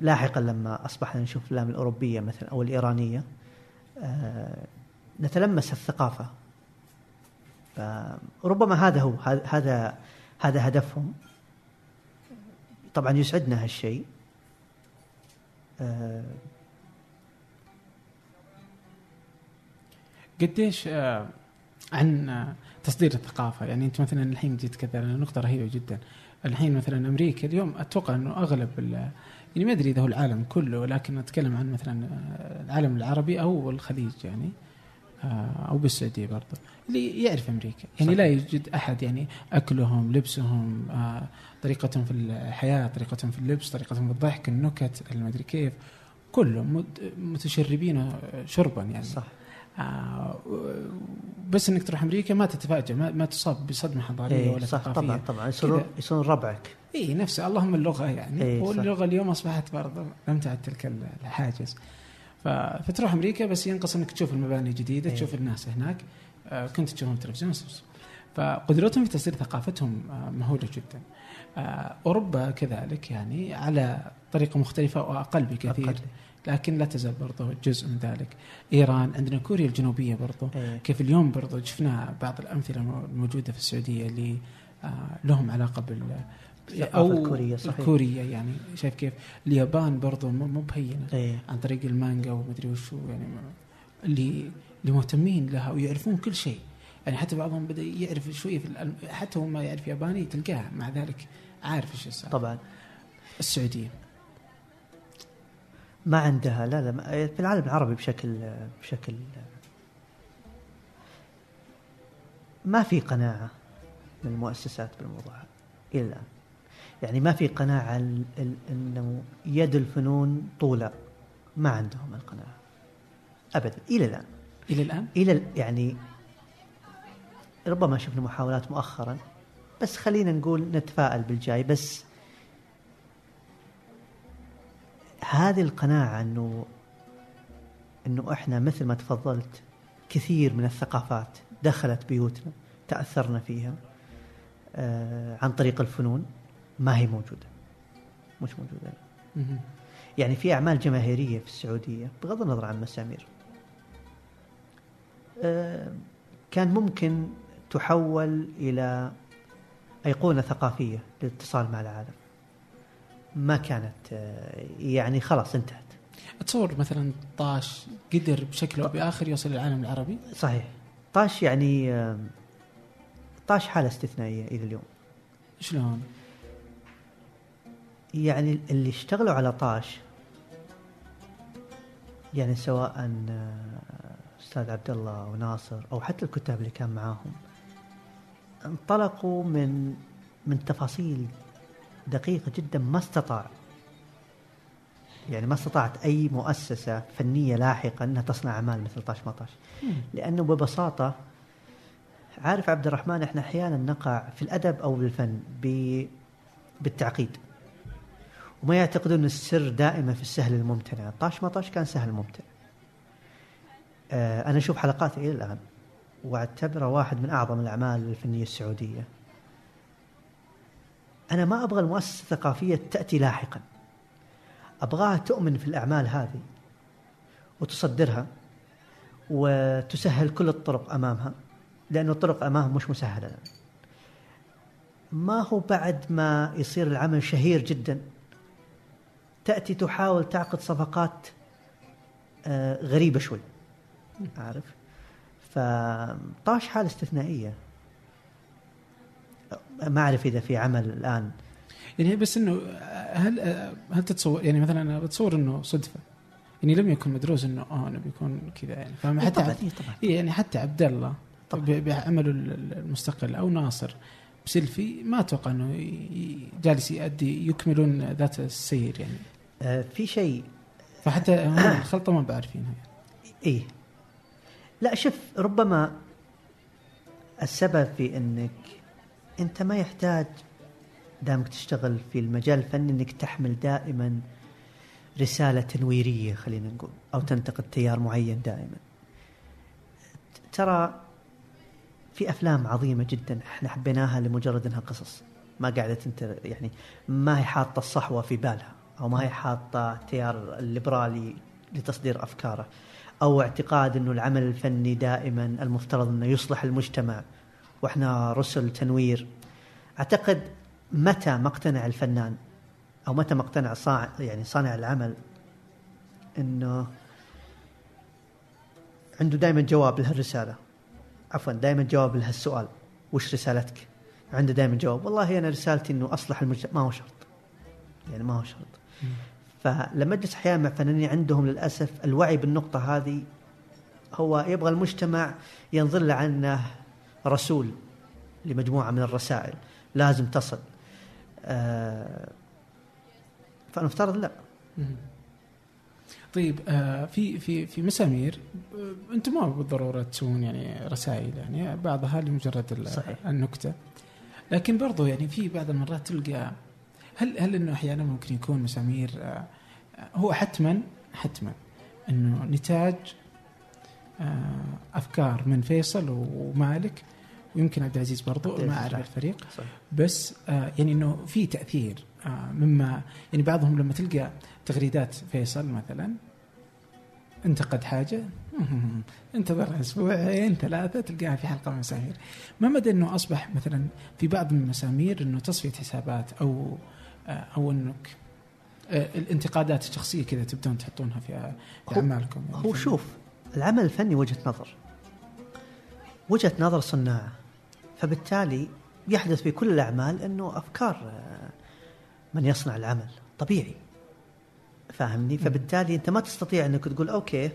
لاحقا لما أصبحنا نشوف الأفلام الأوروبية مثلا أو الإيرانية آه نتلمس الثقافة. فربما هذا هو هذا هذا هدفهم. طبعا يسعدنا هالشيء. آه، قديش آه، عن آه، تصدير الثقافة؟ يعني أنت مثلا الحين جيت كذا نقطة رهيبة جدا. الحين مثلا أمريكا اليوم أتوقع أنه أغلب يعني ما أدري إذا هو العالم كله ولكن أتكلم عن مثلا العالم العربي أو الخليج يعني آه، أو بالسعودية برضه اللي يعرف أمريكا. يعني صحيح. لا يوجد أحد يعني أكلهم لبسهم آه، طريقتهم في الحياة طريقتهم في اللبس طريقتهم في الضحك النكت المدري كيف كلهم متشربين شربا يعني. صح. بس إنك تروح أمريكا ما تتفاجئ ما, ما تصاب بصدمة حضارية إيه ولا صح ثقافية. طبعا طبعا يصيرون يصيرون ربعك. اي نفسه اللهم اللغة يعني. إيه واللغة اليوم أصبحت برضه لم تعد تلك الحاجز. فتروح أمريكا بس ينقص إنك تشوف المباني الجديده أيه. تشوف الناس هناك. آه، كنت تشوفهم تلفزيون فقدرتهم في تصدير ثقافتهم آه، مهولة جدا. آه، أوروبا كذلك يعني على طريقة مختلفة وأقل بكثير. أقل. لكن لا تزال برضه جزء من ذلك. إيران عندنا كوريا الجنوبية برضه أيه. كيف اليوم برضه شفنا بعض الأمثلة الموجودة في السعودية اللي لهم علاقة بال أو الكوريه صحيح. الكوريه يعني. شايف كيف؟ اليابان برضو مو بهينة إيه. عن طريق المانجا ومدري وشو يعني اللي اللي مهتمين لها ويعرفون كل شيء. يعني حتى بعضهم بدأ يعرف شوية في الألم... حتى هو ما يعرف ياباني تلقاه مع ذلك عارف إيش طبعا. السعودية. ما عندها. لا لا في العالم العربي بشكل بشكل ما في قناعة من المؤسسات بالموضوع إلى الآن. يعني ما في قناعة أنه يد الفنون طولة. ما عندهم القناعة أبدا. إلى الآن. إلى الآن؟ إلى يعني ربما شفنا محاولات مؤخرا. بس خلينا نقول نتفائل بالجاي. بس هذه القناعة أنه أنه إحنا مثل ما تفضلت كثير من الثقافات دخلت بيوتنا تأثرنا فيها آه عن طريق الفنون ما هي موجودة. مش موجودة. يعني في أعمال جماهيرية في السعودية بغض النظر عن مسامير آه، كان ممكن تحول إلى أيقونة ثقافية للاتصال مع العالم. ما كانت آه، يعني خلاص انتهت. أتصور مثلا طاش قدر بشكل أو بآخر يوصل للعالم العربي؟ صحيح. طاش يعني آه، طاش حالة استثنائية إلى اليوم. شلون؟ يعني اللي اشتغلوا على طاش يعني سواء آه، أستاذ عبد الله وناصر أو حتى الكتاب اللي كان معاهم انطلقوا من من تفاصيل دقيقة جدا ما استطاع. يعني ما استطاعت أي مؤسسة فنية لاحقا أنها تصنع أعمال مثل طاش مطاش لأنه ببساطة عارف عبد الرحمن إحنا أحيانا نقع في الأدب أو بالفن ب... بالتعقيد. وما يعتقدون السر دائما في السهل الممتنع. طاش مطاش كان سهل ممتع آه أنا أشوف حلقاته إلى الآن وأعتبره واحد من أعظم الأعمال الفنية السعودية. أنا ما أبغى المؤسسة الثقافية تأتي لاحقا. أبغاها تؤمن في الأعمال هذه وتصدرها وتسهل كل الطرق أمامها لأن الطرق أمامهم مش مسهلة. ما هو بعد ما يصير العمل شهير جدا تأتي تحاول تعقد صفقات آه، غريبة شوي. عارف؟ فطاش حالة استثنائية. ما أعرف إذا في عمل الآن. يعني بس إنه هل هل تتصور يعني مثلا أنا بتصور إنه صدفة. يعني لم يكن مدروس إنه آه إنه بيكون كذا يعني. فاهم إيه، حتى طبعا إيه، طبعا. يعني حتى عبد الله بعمله المستقل أو ناصر بسيلفي ما أتوقع إنه جالس يؤدي يكملون ذات السير يعني. آه في شيء. فحتى الخلطة ما بعرفينها يعني. إيه. لا شوف ربما السبب في إنك أنت ما يحتاج دامك تشتغل في المجال الفني إنك تحمل دائما رسالة تنويرية خلينا نقول أو تنتقد تيار معين دائما. ترى في أفلام عظيمة جدا إحنا حبيناها لمجرد إنها قصص. ما قعدت أنت يعني ما هي حاطة الصحوه في بالها أو ما هي حاطة التيار الليبرالي لتصدير أفكاره أو اعتقاد إنه العمل الفني دائما المفترض إنه يصلح المجتمع. وإحنا رسل تنوير. أعتقد متى ما اقتنع الفنان؟ أو متى ما اقتنع صانع يعني صانع العمل؟ إنه عنده دائما جواب لهالرسالة. عفوا دائما جواب لهالسؤال. وش رسالتك؟ عنده دائما جواب. والله أنا رسالتي إنه أصلح المجتمع. ما هو شرط. يعني ما هو شرط. فلما أجلس أحيانا مع فنانين عندهم للأسف الوعي بالنقطة هذه هو يبغى المجتمع ينظر له عنه رسول لمجموعة من الرسائل. لازم تصل. آه فالمفترض لا. طيب آه في في في مسامير آه أنتم ما بالضرورة تسوون يعني رسائل يعني بعضها لمجرد صحيح. النكتة. لكن برضو يعني في بعض المرات تلقى هل هل إنه أحيانا ممكن يكون مسامير آه هو حتما حتما إنه نتاج أفكار من فيصل ومالك ويمكن عبد العزيز برضو ما أعرف الفريق. صحيح. بس آه يعني إنه في تأثير آه مما يعني بعضهم لما تلقى تغريدات فيصل مثلا انتقد حاجة؟ انتظر أسبوعين ثلاثة تلقاها في حلقة من مسامير ما مدى إنه أصبح مثلا في بعض من المسامير إنه تصفية حسابات أو آه أو إنك آه الانتقادات الشخصية كذا تبدون تحطونها في, في أعمالكم؟ يعني هو شوف العمل الفني وجهة نظر. وجهة نظر صناعة. فبالتالي يحدث في كل الأعمال إنه أفكار آه، من يصنع العمل طبيعي. فاهمني؟ فبالتالي أنت ما تستطيع إنك تقول أوكي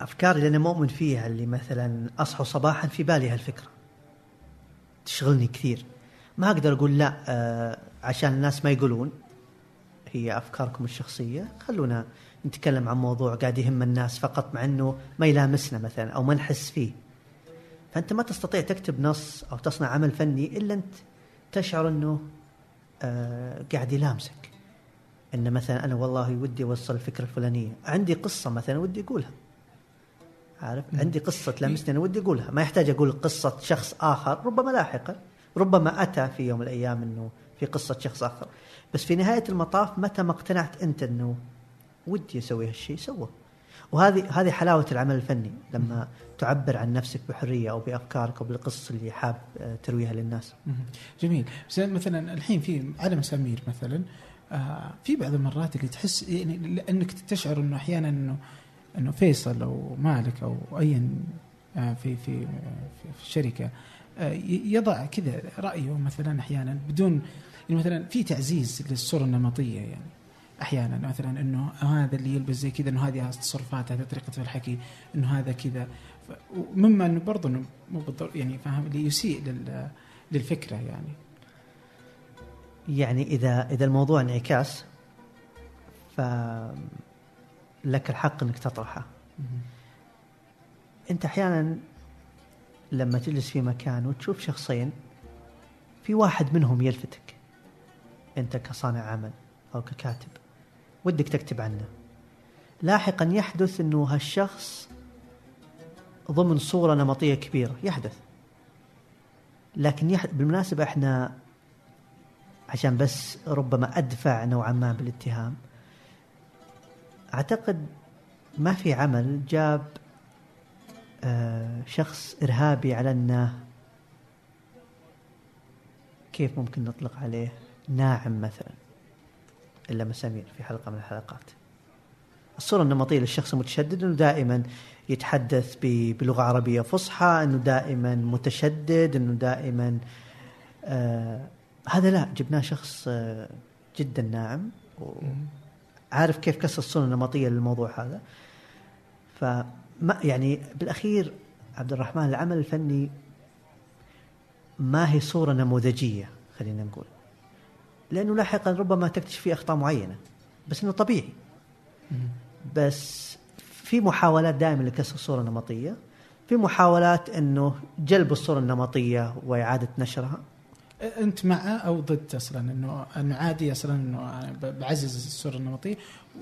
أفكاري اللي أنا مؤمن فيها اللي مثلا اصحى صباحا في بالي هالفكرة. تشغلني كثير. ما أقدر أقول لا آه عشان الناس ما يقولون. هي أفكاركم الشخصية. خلونا نتكلم عن موضوع قاعد يهم الناس فقط مع إنه ما يلامسنا مثلا أو ما نحس فيه. فأنت ما تستطيع تكتب نص أو تصنع عمل فني إلا أنت تشعر إنه آه قاعد يلامسك. إن مثلا أنا والله ودي أوصل الفكرة الفلانية. عندي قصة مثلا ودي أقولها. عارف؟ عندي قصة تلامسني أنا ودي أقولها. ما يحتاج أقول قصة شخص آخر ربما لاحقا ربما أتى في يوم من الأيام إنه في قصة شخص آخر. بس في نهاية المطاف متى ما اقتنعت أنت إنه ودي أسوي هالشيء سوه وهذه هذه حلاوة العمل الفني لما تعبر عن نفسك بحرية أو بأفكارك أو بالقصص اللي حاب آه، ترويها للناس. جميل، بس مثلا الحين في علم سمير مثلا آه في بعض المرات اللي تحس يعني لأنك تشعر إنه أحيانا انه إنه فيصل أو مالك أو ايا آه في في في الشركة آه يضع كذا رأيه مثلا أحيانا بدون يعني مثلا في تعزيز للصورة النمطية يعني. أحيانا مثلا إنه هذا اللي يلبس زي كذا إنه هذه التصرفات هذه طريقة الحكي إنه هذا كذا. مما إنه برضه إنه مو بالضرورة يعني فاهم؟ اللي يسيء للفكرة يعني. يعني إذا إذا الموضوع انعكاس لك الحق إنك تطرحه. أنت أحيانا لما تجلس في مكان وتشوف شخصين في واحد منهم يلفتك. أنت كصانع عمل أو ككاتب. ودك تكتب عنه. لاحقا يحدث إنه هالشخص ضمن صورة نمطية كبيرة يحدث. لكن يح... بالمناسبة إحنا عشان بس ربما أدفع نوعا ما بالاتهام أعتقد ما في عمل جاب آه شخص إرهابي على إنه كيف ممكن نطلق عليه؟ ناعم مثلا. إلا مسامير في حلقة من الحلقات. الصورة النمطية للشخص المتشدد إنه دائما يتحدث بلغة عربية فصحى إنه دائما متشدد إنه دائما آه هذا لا جبناه شخص آه جدا ناعم. عارف كيف كسر الصورة النمطية للموضوع هذا. فما يعني بالأخير عبد الرحمن العمل الفني ما هي صورة نموذجية خلينا نقول. لأنه لاحقا ربما تكتشف فيه أخطاء معينة. بس إنه طبيعي. بس في محاولات دائما لكسر الصورة النمطية. في محاولات إنه جلب الصورة النمطية وإعادة نشرها. أنت مع أو ضد أصلا إنه انه عادي أصلا إنه أنا بعزز الصورة النمطية؟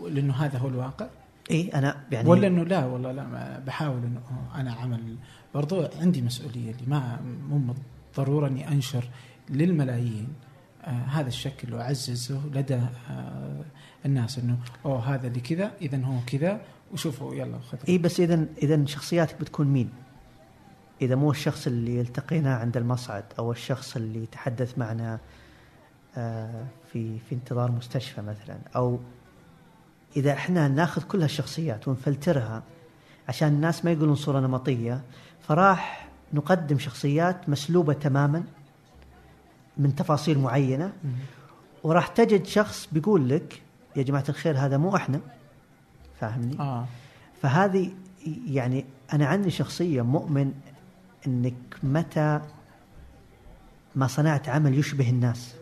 لأنه هذا هو الواقع؟ إي أنا يعني ولا إنه لا والله لا بحاول إنه أنا عمل برضو عندي مسؤولية اللي ما مو ضروره إني أنشر للملايين. هذا الشكل واعززه لدى آه الناس إنه أوه هذا اللي كذا اذا هو كذا وشوفوا يلا خذ إي بس اذا اذا شخصياتك بتكون مين؟ إذا مو الشخص اللي التقيناه عند المصعد أو الشخص اللي تحدث معنا آه في في انتظار مستشفى مثلا أو إذا إحنا ناخذ كل هالشخصيات ونفلترها عشان الناس ما يقولون صورة نمطية فراح نقدم شخصيات مسلوبة تماما من تفاصيل معينة وراح تجد شخص بيقول لك يا جماعة الخير هذا مو إحنا. فاهمني؟ آه. فهذه يعني أنا عندي شخصية مؤمن إنك متى ما صنعت عمل يشبه الناس.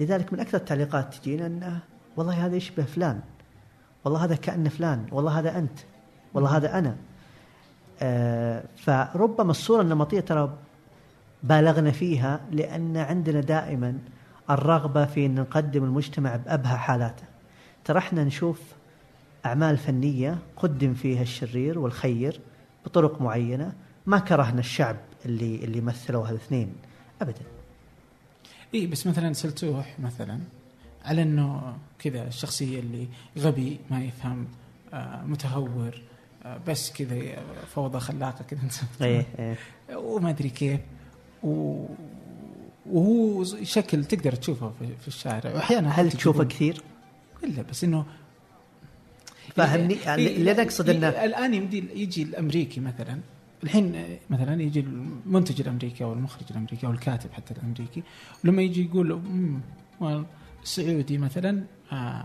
لذلك من أكثر التعليقات تجينا انه والله هذا يشبه فلان. والله هذا كأن فلان. والله هذا أنت. والله هذا أنا. آه فربما الصورة النمطية ترى بالغنا فيها لأن عندنا دائما الرغبة في أن نقدم المجتمع بأبهى حالاته. ترى إحنا نشوف أعمال فنية قدم فيها الشرير والخير بطرق معينة ما كرهنا الشعب اللي اللي مثلوا هالاثنين أبدا. اي بس مثلا سلتوح مثلا على إنه كذا الشخصية اللي غبي ما يفهم آه متهور آه بس كذا فوضى خلاقة كذا. إيه إيه. وما أدري كيف. وهو شكل تقدر تشوفه في الشارع واحيانا هل تشوفه كثير؟ إلا بس إنه فاهمني؟ يعني اللي اقصد انه الآن يمدي يجي الأمريكي مثلا. الحين مثلا يجي المنتج الأمريكي أو المخرج الأمريكي أو الكاتب حتى الأمريكي. ولما يجي يقول سعودي مثلا آه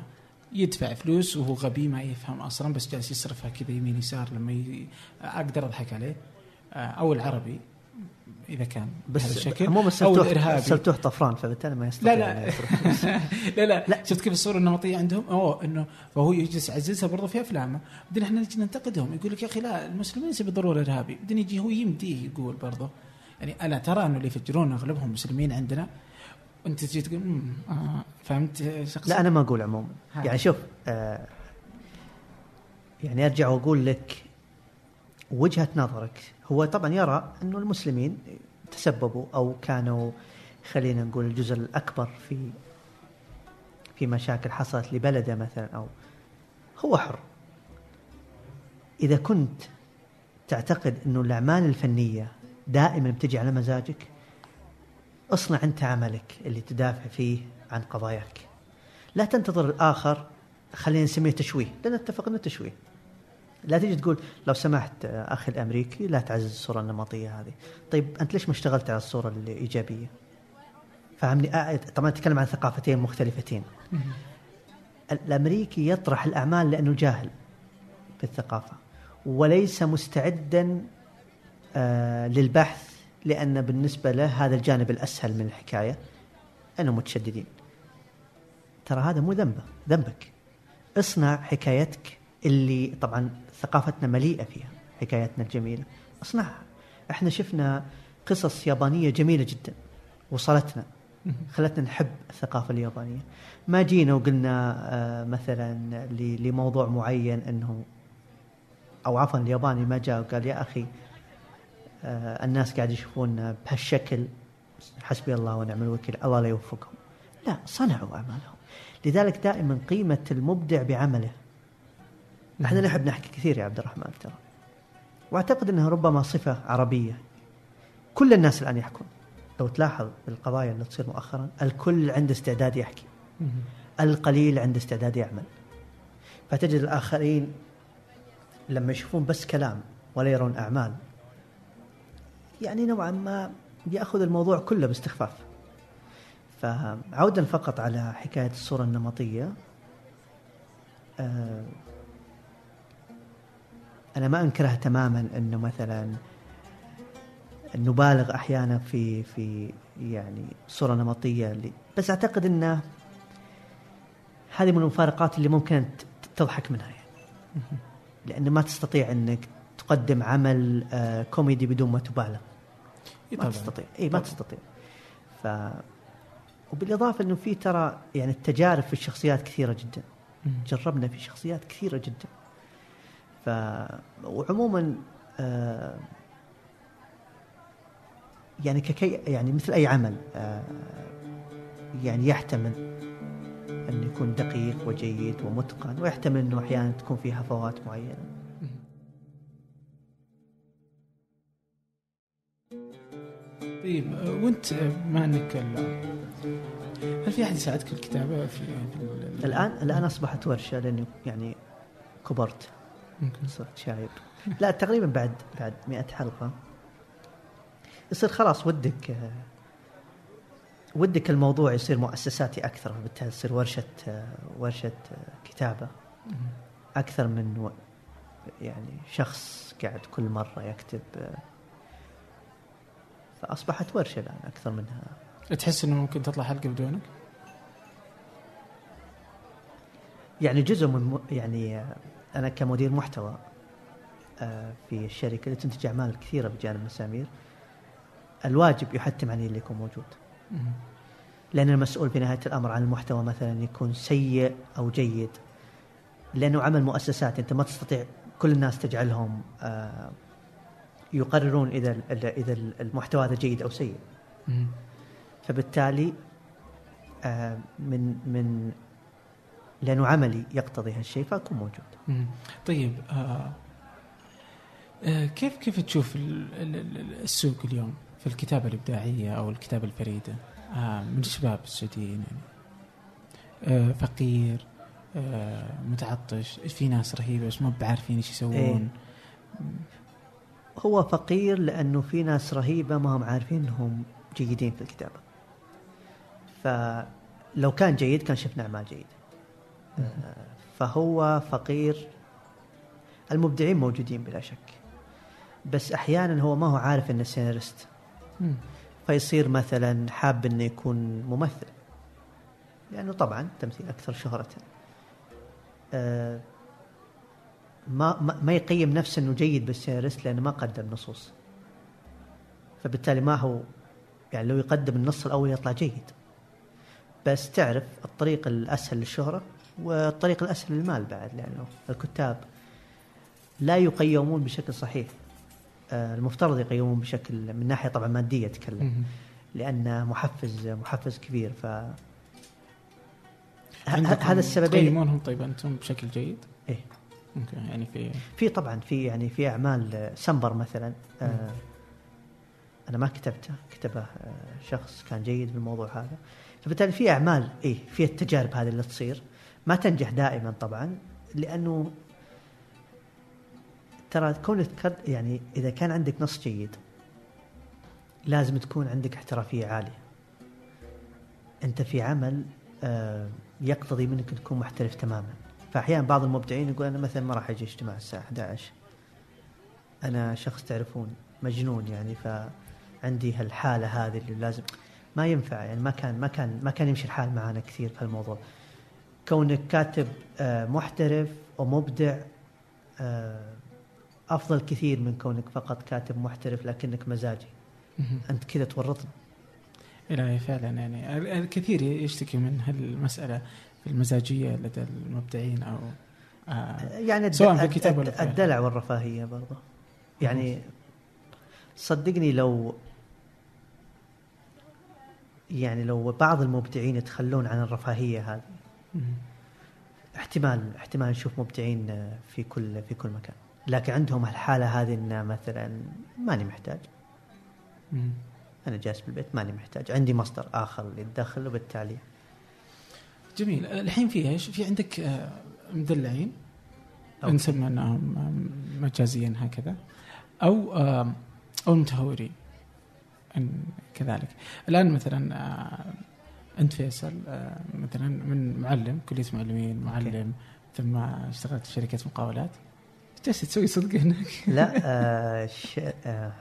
يدفع فلوس وهو غبي ما يفهم أصلا بس جالس يصرفها كذا يمين يسار لما ي... أقدر أضحك عليه. آه أو العربي. إذا كان بس بهذا الشكل عموما أو الإرهابي. سلتوح طفران فبالتالي ما يستطيع لا لا. لا, لا. لا. شفت كيف الصورة النمطية عندهم؟ أوه إنه فهو يجلس يعززها برضه في أفلامه. بعدين إحنا نجي ننتقدهم. يقول لك يا أخي لا المسلمين ليس بالضرورة إرهابي. بعدين يجي هو يمديه يقول برضه يعني ألا ترى انه اللي يفجرون أغلبهم مسلمين عندنا؟ وانت تجي تقول آه فهمت شخص لا أنا ما أقول عموما. يعني شوف آه يعني أرجع وأقول لك وجهة نظرك. هو طبعا يرى أنه المسلمين تسببوا أو كانوا خلينا نقول الجزء الأكبر في في مشاكل حصلت لبلده مثلا أو هو حر. إذا كنت تعتقد أنه الأعمال الفنية دائما بتجي على مزاجك اصنع أنت عملك اللي تدافع فيه عن قضاياك. لا تنتظر الآخر خلينا نسميه تشويه. لأن نتفق أنه تشويه. لا تجي تقول لو سمحت أخي الأمريكي لا تعزز الصورة النمطية هذه. طيب أنت ليش ما اشتغلت على الصورة الإيجابية؟ فهمني طبعا اتكلم عن ثقافتين مختلفتين. الأمريكي يطرح الأعمال لأنه جاهل بالثقافة وليس مستعدا آه للبحث لأن بالنسبة له هذا الجانب الأسهل من الحكاية أنهم متشددين. ترى هذا مو ذنبه ذنبك. اصنع حكايتك اللي طبعا ثقافتنا مليئة فيها حكاياتنا الجميلة. اصنعها إحنا شفنا قصص يابانية جميلة جدا وصلتنا. خلتنا نحب الثقافة اليابانية. ما جينا وقلنا آه، مثلا لموضوع معين إنه أو عفوا الياباني ما جاء وقال يا أخي آه، الناس قاعد يشوفون بهالشكل حسبي الله ونعم الوكيل الله لا يوفقهم. لا صنعوا أعمالهم. لذلك دائما قيمة المبدع بعمله. إحنا نحب نحكي كثير يا عبد الرحمن ترى. واعتقد إنها ربما صفة عربية. كل الناس الآن يحكون. لو تلاحظ القضايا اللي تصير مؤخرا الكل عنده استعداد يحكي. القليل عنده استعداد يعمل. فتجد الآخرين لما يشوفون بس كلام ولا يرون أعمال يعني نوعا ما يأخذ الموضوع كله باستخفاف. فعودا فقط على حكاية الصورة النمطية. آه، أنا ما أنكرها تماما إنه مثلا نبالغ أحيانا في في يعني صورة نمطية اللي بس أعتقد إنه هذه من المفارقات اللي ممكن تضحك منها يعني. لأنه ما تستطيع إنك تقدم عمل آه، كوميدي بدون ما تبالغ. ما. تستطيع. إي ما. تستطيع. ف وبالإضافة إنه في ترى يعني التجارب في الشخصيات كثيرة جدا. جربنا في شخصيات كثيرة جدا. ف وعموما آه يعني ككي يعني مثل أي عمل آه يعني يحتمل أن يكون دقيق وجيد ومتقن ويحتمل إنه أحيانا تكون فيه هفوات معينة. طيب وأنت بما أنك هل في أحد يساعدك في الكتابة في, في ال- الآن الآن أصبحت ورشة لأني يعني كبرت. ممكن. صرت شايب. لا تقريبا بعد بعد 100 حلقة. يصير خلاص ودك ودك الموضوع يصير مؤسساتي أكثر فبالتالي تصير ورشة ورشة كتابة. أكثر من يعني شخص قاعد كل مرة يكتب. فأصبحت ورشة الآن أكثر منها. تحس إنه ممكن تطلع حلقة بدونك؟ يعني جزء من يعني أنا كمدير محتوى آه، في الشركة اللي تنتج أعمال كثيرة بجانب مسامير الواجب يحتم علي اللي يكون موجود. لأن المسؤول في نهاية الأمر عن المحتوى مثلا يكون سيء أو جيد لأنه عمل مؤسسات أنت ما تستطيع كل الناس تجعلهم آه، يقررون إذا إذا المحتوى هذا جيد أو سيء. فبالتالي آه، من من لأنه عملي يقتضي هالشيء فأكون موجود. طيب آه آه كيف كيف تشوف ال- ال- ال- السوق اليوم في الكتابة الإبداعية أو الكتابة الفريدة؟ آه من الشباب السعوديين يعني. آه فقير آه متعطش في ناس رهيبة بس ما بعارفين إيش يسوون. هو فقير لأنه في ناس رهيبة ما هم عارفين إنهم جيدين في الكتابة. فلو كان جيد كان شفنا أعمال جيدة. فهو فقير. المبدعين موجودين بلا شك. بس أحيانا هو ما هو عارف إنه سيناريست. فيصير مثلا حاب إنه يكون ممثل. لأنه طبعا تمثيل أكثر شهرة. آه، ما ما يقيم نفسه إنه جيد بالسيناريست لأنه ما قدم نصوص. فبالتالي ما هو يعني لو يقدم النص الأول يطلع جيد. بس تعرف الطريق الأسهل للشهرة والطريق الأسهل للمال بعد لأنه الكتاب لا يقيمون بشكل صحيح. آه، المفترض يقيمون بشكل من ناحية طبعا مادية أتكلم مم. لأن محفز محفز كبير. ف هذا السببين. تقيمونهم طيب أنتم بشكل جيد؟ إيه. Okay يعني في في طبعا في يعني في أعمال آه، سمبر مثلا. آه أنا ما كتبته كتبه آه، شخص كان جيد بالموضوع هذا. فبالتالي في أعمال إيه في التجارب هذه اللي تصير. ما تنجح دائما طبعا لأنه ترى كونك يعني إذا كان عندك نص جيد لازم تكون عندك احترافية عالية. أنت في عمل آه، يقتضي منك تكون محترف تماما. فاحيانا بعض المبدعين يقول أنا مثلا ما راح أجي اجتماع الساعة 11 أنا شخص تعرفون مجنون يعني فعندي هالحالة هذه اللي لازم ما ينفع يعني ما كان ما كان ما كان يمشي الحال معنا كثير في هالموضوع. كونك كاتب آه، محترف ومبدع آه، أفضل كثير من كونك فقط كاتب محترف لكنك مزاجي. أنت كذا تورطنا لا فعلا يعني. ال- الكثير يشتكي من هالمسألة في المزاجية لدى المبدعين أو آه يعني الد- سواء في الكتاب ولا الدلع والرفاهية برضه. يعني صدقني لو يعني لو بعض المبدعين يتخلون عن الرفاهية هذه. احتمال احتمال نشوف مبدعين آه، في كل في كل مكان. لكن عندهم الحالة هذه انه مثلا ماني محتاج. مهم. أنا جالس بالبيت ماني محتاج. عندي مصدر آخر للدخل وبالتالي. جميل. الحين في إيش؟ في عندك آه، مدلعين. أوكي. نسمى أنهم مجازيا هكذا. أو أو المتهورين كذلك. الآن مثلا آه، أنت فيصل آه، مثلا من معلم كلية معلمين معلم ثم اشتغلت في شركة مقاولات. جالس تسوي صدق هناك؟ لا آه ش... آه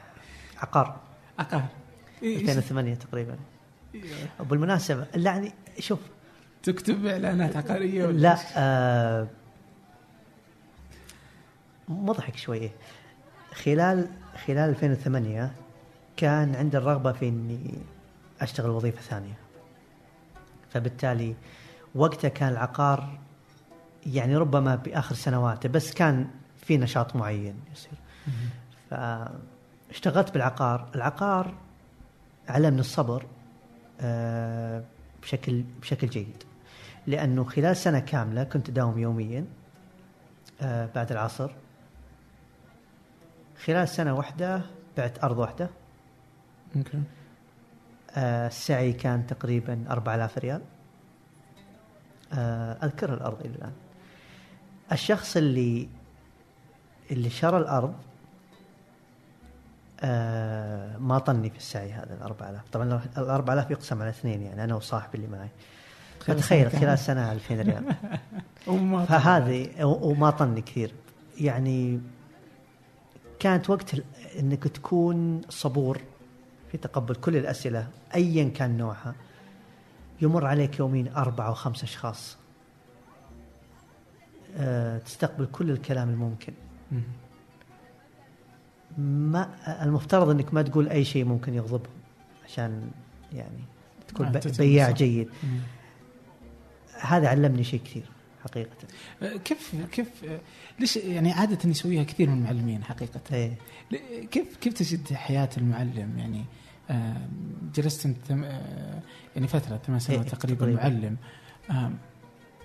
عقار. عقار. إيه، 2008 تقريبا. وبالمناسبه لا يعني شوف. تكتب إعلانات عقارية ولا لا؟ آه مضحك شوية خلال خلال 2008 كان عندي الرغبة في إني أشتغل وظيفة ثانية. فبالتالي وقتها كان العقار يعني ربما بآخر سنواته بس كان في نشاط معين يصير. فاشتغلت بالعقار. العقار علمني الصبر آه، بشكل بشكل جيد. لأنه خلال سنة كاملة كنت أداوم يوميا آه، بعد العصر. خلال سنة واحدة بعت أرض واحدة أوكي. السعي كان تقريبا 4000 ريال. آه، أذكر الأرض إلى الآن. الشخص اللي اللي شرى الأرض آه، ما طني في السعي هذا ال 4000 طبعا ال 4000 يقسم على اثنين يعني أنا وصاحبي اللي معي. فتخيل خلال سنة 2000 ريال. فهذه وما طني كثير. يعني كانت وقت إنك تكون صبور. في تقبل كل الأسئلة ايا كان نوعها. يمر عليك يومين أربعة أو خمس أشخاص. أه تستقبل كل الكلام الممكن. ما المفترض إنك ما تقول أي شيء ممكن يغضبهم عشان يعني تكون آه، بياع. جيد. هذا علمني شيء كثير حقيقة. آه، كيف كيف آه، ليش يعني عادة يسويها كثير من المعلمين حقيقة؟ ل- كيف كيف تجد حياة المعلم؟ يعني آه، جلست انت آه، يعني فترة ثمان سنوات إيه، تقريبا تقريباً. معلم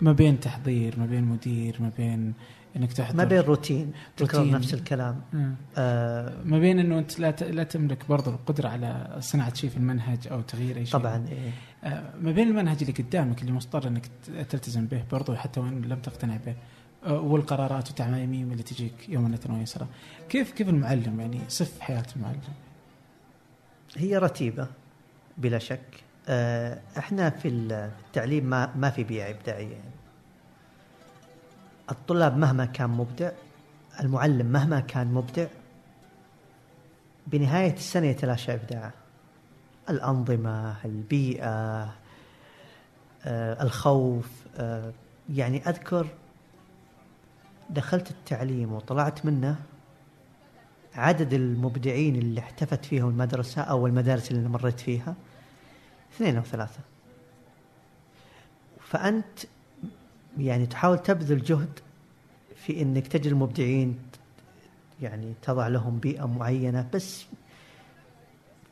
ما بين تحضير ما بين مدير ما بين إنك تحضر ما بين روتين تكرر روتين. نفس الكلام آه. آه ما بين إنه أنت لا ت- لا تملك برضه القدرة على صناعة شيء في المنهج أو تغيير أي شيء طبعا إيه. آه، ما بين المنهج اللي قدامك اللي مضطر إنك تلتزم به برضه حتى وإن لم تقتنع به آه، والقرارات والتعميم اللي تجيك يوما ويسرا كيف كيف المعلم يعني صف حياة المعلم هي رتيبة بلا شك آه، إحنا في ال- في التعليم ما ما في بيئة إبداعية يعني. الطلاب مهما كان مبدع المعلم مهما كان مبدع بنهاية السنة يتلاشى إبداعه الأنظمة البيئة آه، الخوف آه، يعني أذكر دخلت التعليم وطلعت منه عدد المبدعين اللي احتفت فيهم المدرسة أو المدارس اللي مريت فيها؟ اثنين أو ثلاثة. فأنت يعني تحاول تبذل جهد في أنك تجد المبدعين يعني تضع لهم بيئة معينة بس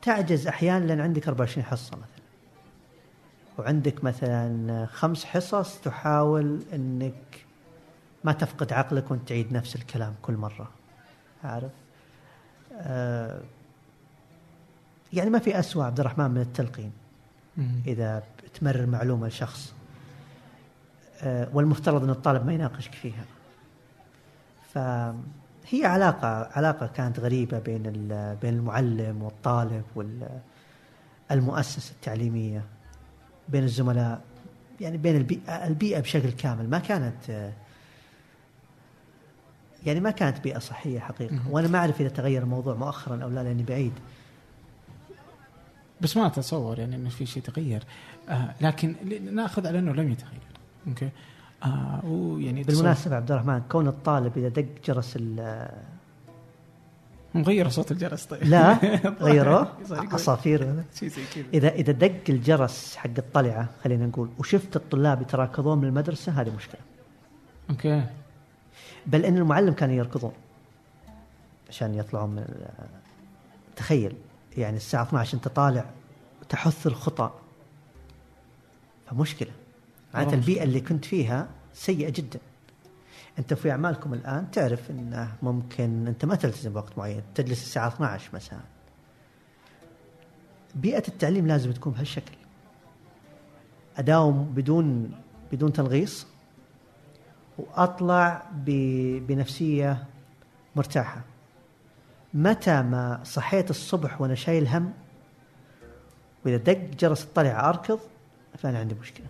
تعجز أحيانا لأن عندك 24 حصة مثلا. وعندك مثلا خمس حصص تحاول أنك ما تفقد عقلك وأنت تعيد نفس الكلام كل مرة. عارف؟ يعني ما في أسوأ عبد الرحمن من التلقين إذا تمرر معلومة لشخص. آه، والمفترض أن الطالب ما يناقشك فيها. فهي علاقة علاقة كانت غريبة بين بين المعلم والطالب والمؤسسة التعليمية بين الزملاء يعني بين البيئة, البيئة بشكل كامل. ما كانت آه، يعني ما كانت بيئة صحية حقيقة مهم. وأنا ما أعرف إذا تغير الموضوع مؤخرا أو لا لأني بعيد. بس ما أتصور يعني إنه في شيء تغير. آه لكن نأخذ على إنه لم يتغير. Okay؟ آه ويعني بالمناسبة عبد الرحمن كون الطالب إذا دق جرس ال مغير صوت الجرس طيب. لا غيروه صار يقول عصافير. شيء زي كذا. إذا إذا دق الجرس حق الطلعة خلينا نقول وشفت الطلاب يتراكضون من المدرسة هذه مشكلة. Okay. بل إن المعلم كانوا يركضون عشان يطلعون من تخيل يعني الساعة 12 أنت طالع تحث الخطى فمشكلة. معناته والله البيئة اللي كنت فيها سيئة جدا. أنت في أعمالكم الآن تعرف إنه ممكن أنت ما تلتزم بوقت معين تجلس الساعة 12 مساء بيئة التعليم لازم تكون بهالشكل. أداوم بدون بدون تنغيص. وأطلع بنفسية مرتاحة. متى ما صحيت الصبح وأنا شايل هم وإذا دق جرس الطلعة أركض فأنا عندي مشكلة.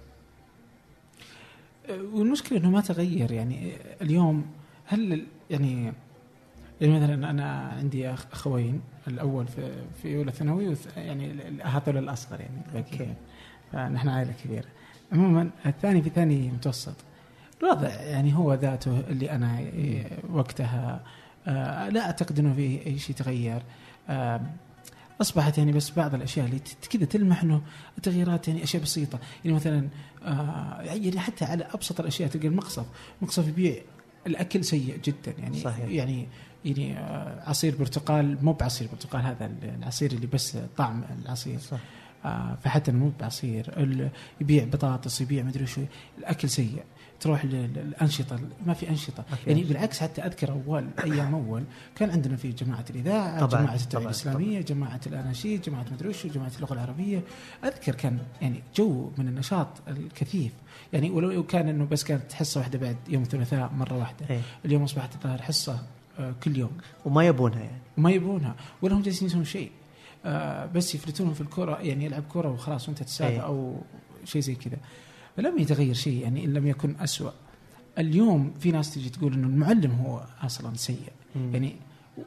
والمشكلة إنه ما تغير. يعني اليوم هل يعني يعني مثلا أنا عندي أخوين الأول في في أولى ثانوي يعني هذول الأصغر يعني أوكي. فنحن عائلة كبيرة. عموما الثاني في ثاني متوسط. الوضع يعني هو ذاته اللي أنا إيه، وقتها آه، لا أعتقد إنه في أي شيء تغير. آه، أصبحت يعني بس بعض الأشياء اللي كذا تلمح إنه التغييرات يعني أشياء بسيطة. يعني مثلا آه، يعني حتى على أبسط الأشياء تلقى المقصف. مقصف يبيع الأكل سيء جدا. يعني صحيح. يعني يعني عصير برتقال مو بعصير برتقال هذا العصير اللي بس طعم العصير. صح. فحتى مو بعصير. يبيع بطاطس يبيع مدري شو. الأكل سيء. تروح للانشطه ما في أنشطة. ما في يعني أنشطة. بالعكس حتى أذكر أول أيام أول كان عندنا في جماعة الإذاعة طبعاً، جماعة التوعيه طبعاً، الإسلامية جماعة الأناشيد جماعة مدري شو جماعة اللغة العربية. أذكر كان يعني جو من النشاط الكثيف. يعني ولو كان إنه بس كانت حصة واحدة بعد يوم الثلاثاء مرة واحدة. إيه. اليوم أصبحت الظاهر حصة آه، كل يوم. وما يبونها يعني. وما يبونها. ولا هم جالسين يسوون شيء. آه بس يفلتونهم في الكرة يعني يلعب كرة وخلاص وانت تسافر أي. أو شيء زي كذا. فلم يتغير شيء يعني إن لم يكن أسوأ اليوم في ناس تجي تقول إنه المعلم هو أصلا سيء مم. يعني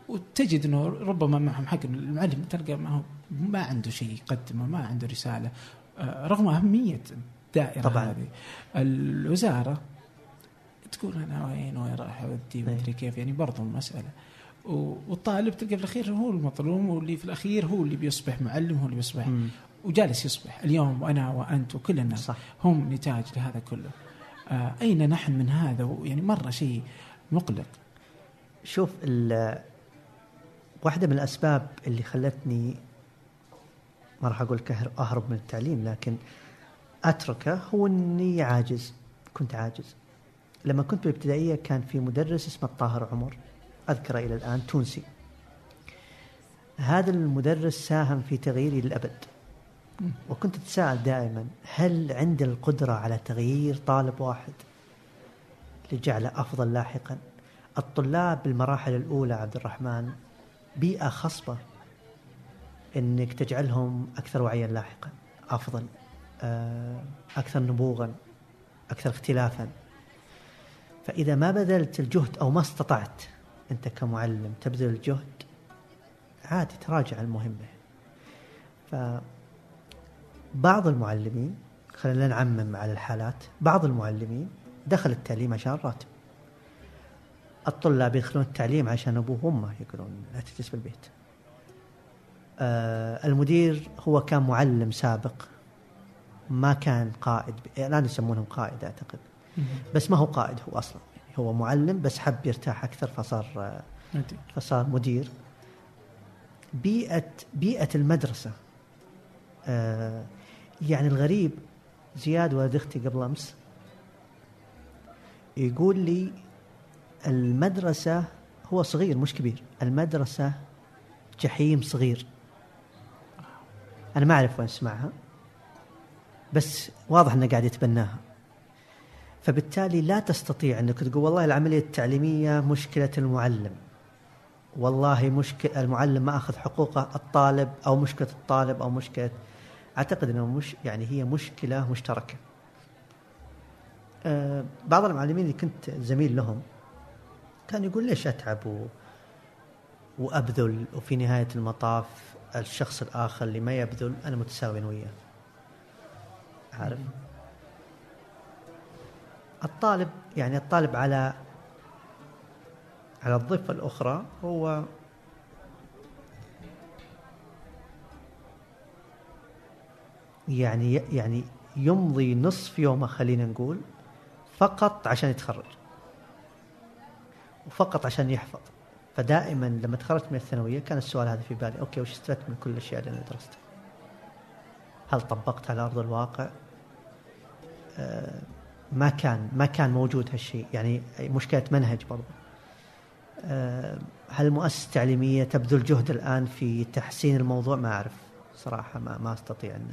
وتجد إنه ربما معهم حق المعلم تلقى ما هو ما عنده شيء يقدمه ما عنده رسالة آه، رغم أهمية الدائرة طبعاً. هذه الوزارة تقول أنا وين وين راح أودي مدري كيف يعني برضو المساله والطالب تلقى في الأخير هو المظلوم واللي في الأخير هو اللي بيصبح معلم هو اللي بيصبح مم. وجالس يصبح اليوم وأنا وأنت وكل الناس صح. هم نتاج لهذا كله. آه أين نحن من هذا؟ يعني مرة شيء مقلق. شوف واحدة من الأسباب اللي خلتني ما راح أقول كهر أهرب من التعليم لكن أتركه هو إني عاجز كنت عاجز. لما كنت بالابتدائية كان في مدرس اسمه الطاهر عمر أذكره إلى الآن تونسي. هذا المدرس ساهم في تغييري للأبد. مم. وكنت أتساءل دائما هل عندي القدرة على تغيير طالب واحد لجعله أفضل لاحقا؟ الطلاب بالمراحل الأولى عبد الرحمن بيئة خصبة أنك تجعلهم أكثر وعيا لاحقا أفضل آه، أكثر نبوغا أكثر اختلافا. فإذا ما بذلت الجهد أو ما استطعت أنت كمعلم تبذل الجهد عادي تراجع المهمة. فبعض المعلمين خلينا نعمم على الحالات بعض المعلمين دخل التعليم عشان راتب الطلاب يدخلون التعليم عشان ابوه وامه يقولون لا تجلس بالبيت. آه المدير هو كان معلم سابق ما كان قائد الان يسمونهم قائد أعتقد بس ما هو قائد هو أصلا يعني هو معلم بس حب يرتاح أكثر فصار آه. فصار مدير بيئة بيئة المدرسة آه يعني الغريب زياد ولد أختي قبل أمس يقول لي المدرسة هو صغير مش كبير المدرسة جحيم صغير. أنا ما أعرف وين سمعها بس واضح أنه قاعد يتبناها. فبالتالي لا تستطيع أنك تقول والله العملية التعليمية مشكلة المعلم. والله مشكلة المعلم ما أخذ حقوقه الطالب أو مشكلة الطالب أو مشكلة أعتقد أنه مش يعني هي مشكلة مشتركة. آه، بعض المعلمين اللي كنت زميل لهم كان يقول ليش أتعب و... وأبذل وفي نهاية المطاف الشخص الآخر اللي ما يبذل أنا متساوي وياه. عارف؟ الطالب يعني الطالب على على الضفة الأخرى هو يعني يعني يمضي نصف يومه خلينا نقول فقط عشان يتخرج. وفقط عشان يحفظ. فدائما لما تخرجت من الثانوية كان السؤال هذا في بالي أوكي وش استفدت من كل الأشياء اللي أنا درستها؟ هل طبقتها على أرض الواقع؟ آه ما كان ما كان موجود هالشيء. يعني مشكلة منهج برضه آه هل المؤسسه التعليميه تبذل جهد الآن في تحسين الموضوع؟ ما أعرف صراحة ما ما أستطيع ان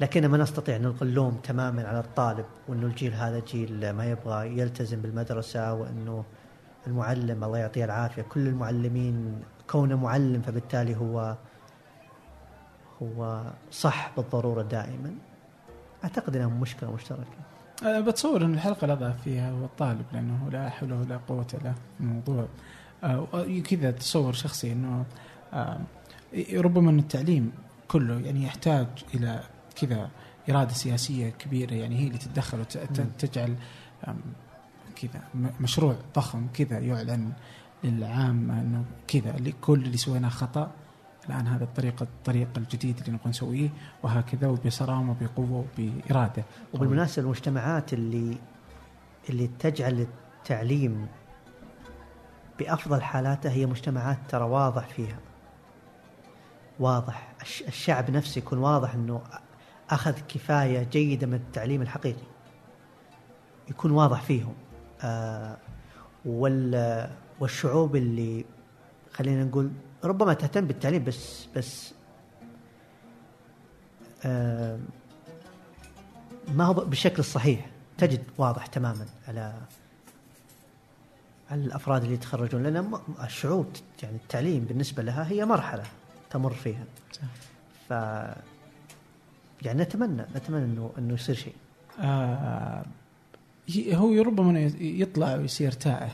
لكن ما نستطيع أن نلقي اللوم تماما على الطالب وانه الجيل هذا جيل ما يبغى يلتزم بالمدرسة وأنه المعلم الله يعطيه العافية. كل المعلمين كونه معلم فبالتالي هو هو صح بالضرورة دائما. أعتقد إنها مشكلة مشتركة. أه بتصور إن الحلقة الاضعف فيها هو الطالب لأنه لا حول ولا له في الموضوع. أه كذا تصور شخصي إنه أه ربما إن التعليم كله يعني يحتاج إلى كذا إرادة سياسية كبيرة يعني هي اللي تتدخل وتجعل كذا مشروع ضخم كذا يعلن للعامة إنه كذا كل اللي سويناه خطأ. الآن هذا الطريقة الطريق الجديد اللي نبغى نسويه وهكذا وبصرامة وبقوة وبإرادة. وبالمناسبة المجتمعات اللي اللي تجعل التعليم بأفضل حالاته هي مجتمعات ترى واضح فيها. واضح الشعب نفسه يكون واضح إنه أخذ كفاية جيدة من التعليم الحقيقي. يكون واضح فيهم. آه وال والشعوب اللي خلينا نقول ربما تهتم بالتعليم بس بس آه ما هو بالشكل الصحيح. تجد واضح تماما على على الأفراد اللي يتخرجون. لأن الشعوب يعني التعليم بالنسبة لها هي مرحلة تمر فيها. ف يعني نتمنى نتمنى إنه إنه يصير شيء. آه هو ربما يطلع ويصير تائه.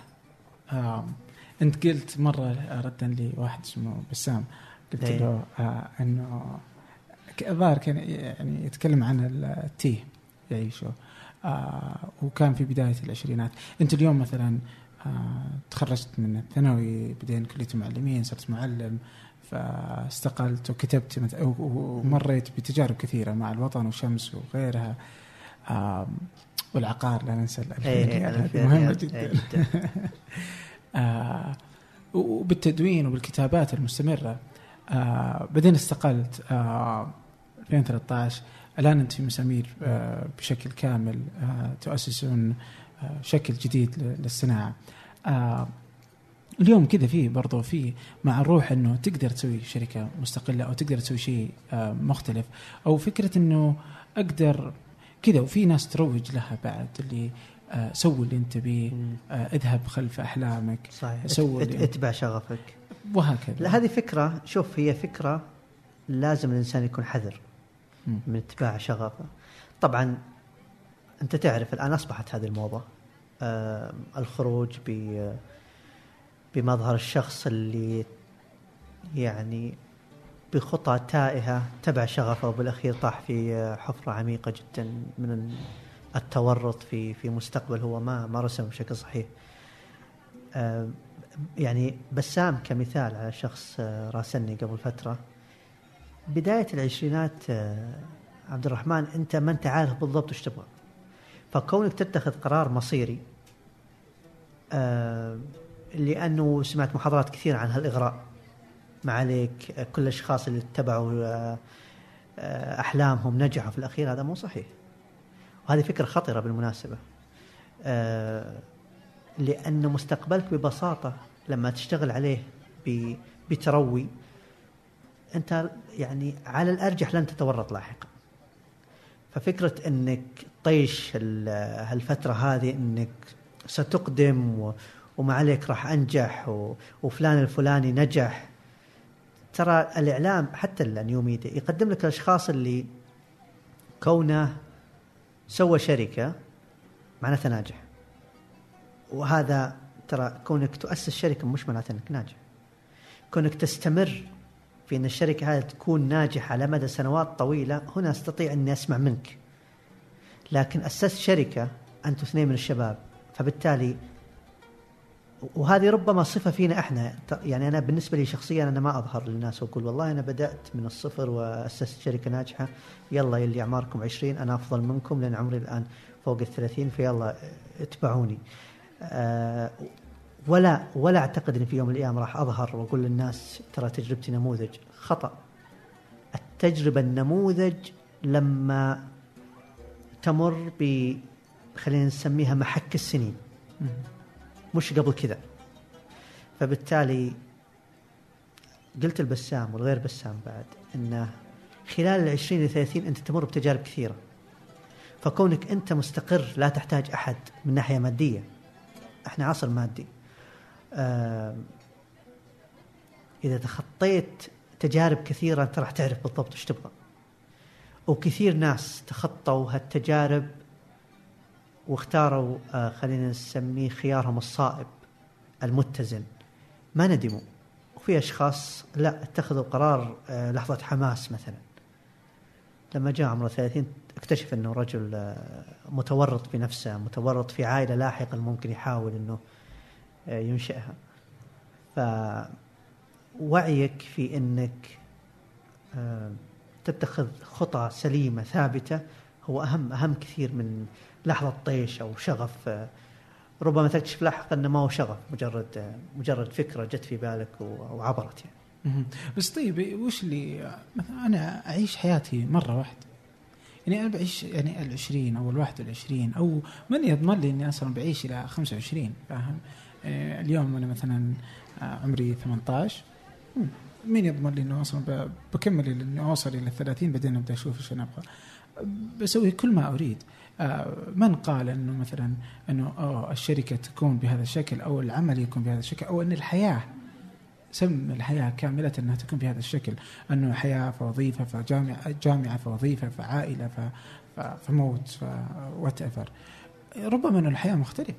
آه أنت قلت مرة ردا لواحد اسمه بسام قلت إيه. له آه إنه الظاهر كان يعني يتكلم عن التيه يعيشه آه وكان في بداية العشرينات. أنت اليوم مثلا آه تخرجت من الثانوي بعدين كلية معلمين صرت معلم. فاستقلت وكتبت ومريت بتجارب كثيرة مع الوطن وشمس وغيرها. والعقار لا ننسى مهمة جدا, إيه جدا. آه وبالتدوين وبالكتابات المستمرة. آه بعدين استقلت آه 2013 الآن أنت في مسامير آه بشكل كامل آه تؤسسون آه شكل جديد للصناعة. آه اليوم كذا في برضو في مع الروح إنه تقدر تسوي شركة مستقلة أو تقدر تسوي شيء آه مختلف. أو فكرة إنه أقدر كذا وفي ناس تروج لها بعد اللي آه سوي اللي أنت تبيه آه اذهب خلف أحلامك صحيح. سوي اتبع شغفك. وهكذا. لا هذه فكرة شوف هي فكرة لازم الإنسان يكون حذر من اتباع شغفه. طبعا أنت تعرف الآن أصبحت هذه الموضة آه الخروج ب بمظهر الشخص اللي يعني بخطى تائهة تبع شغفه وبالأخير طاح في حفرة عميقة جدا من التورط في في مستقبل هو ما ما رسم بشكل صحيح. آه، يعني بسام كمثال على شخص آه، راسلني قبل فترة بداية العشرينات آه، عبد الرحمن أنت ما أنت عارف بالضبط وش تبغى فكونك تتخذ قرار مصيري لأنه سمعت محاضرات كثير عن هالإغراء ما عليك كل الأشخاص اللي اتبعوا آه، آه، أحلامهم نجحوا في الأخير. هذا مو صحيح. وهذه فكرة خطرة بالمناسبة. آه، لأن مستقبلك ببساطة لما تشتغل عليه بتروي أنت يعني على الأرجح لن تتورط لاحقا. ففكرة إنك طيش هالفترة هذه إنك ستقدم وما عليك راح أنجح وفلان الفلاني نجح. ترى الإعلام حتى النيو ميديا يقدم لك الأشخاص اللي كونه سوى شركة معناته ناجح. وهذا ترى كونك تؤسس شركة مش معناته إنك ناجح. كونك تستمر في إن الشركة هذه تكون ناجحة على مدى سنوات طويلة هنا أستطيع إني أسمع منك. لكن أسست شركة أنتم اثنين من الشباب فبالتالي وهذه ربما صفه فينا إحنا يعني أنا بالنسبة لي شخصيا أنا ما أظهر للناس وأقول والله أنا بدأت من الصفر وأسست شركة ناجحة يلا يلي أعماركم 20 أنا أفضل منكم لأن عمري الآن فوق ال 30 فيلا اتبعوني. آه، ولا ولا أعتقد إن في يوم من الأيام راح أظهر وأقول للناس ترى تجربتي نموذج خطأ. التجربة النموذج لما تمر ب خلينا نسميها محك السنين. مش قبل كذا. فبالتالي قلت البسام والغير بسام بعد انه خلال ال 20 ل 30 أنت تمر بتجارب كثيرة. فكونك أنت مستقر لا تحتاج أحد من ناحية مادية. إحنا عصر مادي. آم، إذا تخطيت تجارب كثيرة أنت راح تعرف بالضبط إيش تبغى. وكثير ناس تخطوا هالتجارب واختاروا آه، خلينا نسميه خيارهم الصائب المتزن. ما ندموا. وفي أشخاص لا اتخذوا قرار آه، لحظة حماس مثلا. لما جاء عمره 30 اكتشف إنه رجل آه، متورط في نفسه متورط في عائلة لاحقا ممكن يحاول إنه ينشئها. فوعيك في إنك تتخذ خطى سليمة ثابتة هو أهم أهم كثير من لحظة طيش أو شغف آه، ربما تكتشف لاحقا أنه ما هو شغف مجرد آه، مجرد فكرة جت في بالك وعبرت يعني. بس طيب وش اللي مثلا أنا أعيش حياتي مرة واحدة يعني أنا بعيش يعني العشرين أو الواحد والعشرين أو من يضمن لي إني أصلا بعيش إلى 25 فاهم؟ يعني اليوم أنا مثلا آه، عمري 18 مم. مين يضمن لي إنه أصلا بكمل إني أوصل إلى 30 بعدين أبدأ أشوف إيش أنا أبغى بسوي كل ما أريد آه، من قال إنه مثلا إنه الشركة تكون بهذا الشكل أو العمل يكون بهذا الشكل أو إن الحياة سم الحياة كاملة أنها تكون بهذا الشكل. أنه حياة فوظيفة فجامعة جامعة فوظيفة فعائلة فموت فوات ايفر ربما أن الحياة مختلفة.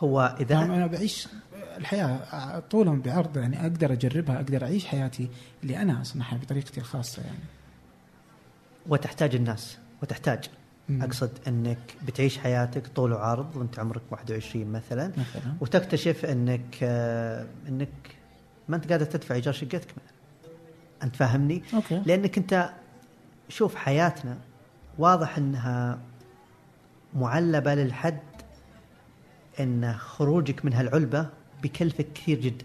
هو إذا اذا أنا بعيش الحياة طولا بعرض يعني أقدر أجربها أقدر أعيش حياتي اللي أنا أصنعها بطريقتي الخاصة يعني. وتحتاج الناس وتحتاج. أقصد إنك بتعيش حياتك طول وعرض وأنت عمرك 21 مثلا. مثلا. وتكتشف إنك آه، إنك ما أنت قادر تدفع إيجار شقتك مثلا أنت فاهمني؟ أوكي. لأنك أنت شوف حياتنا واضح إنها معلبة للحد إن خروجك من هالعلبة بكلفك كثير جدا.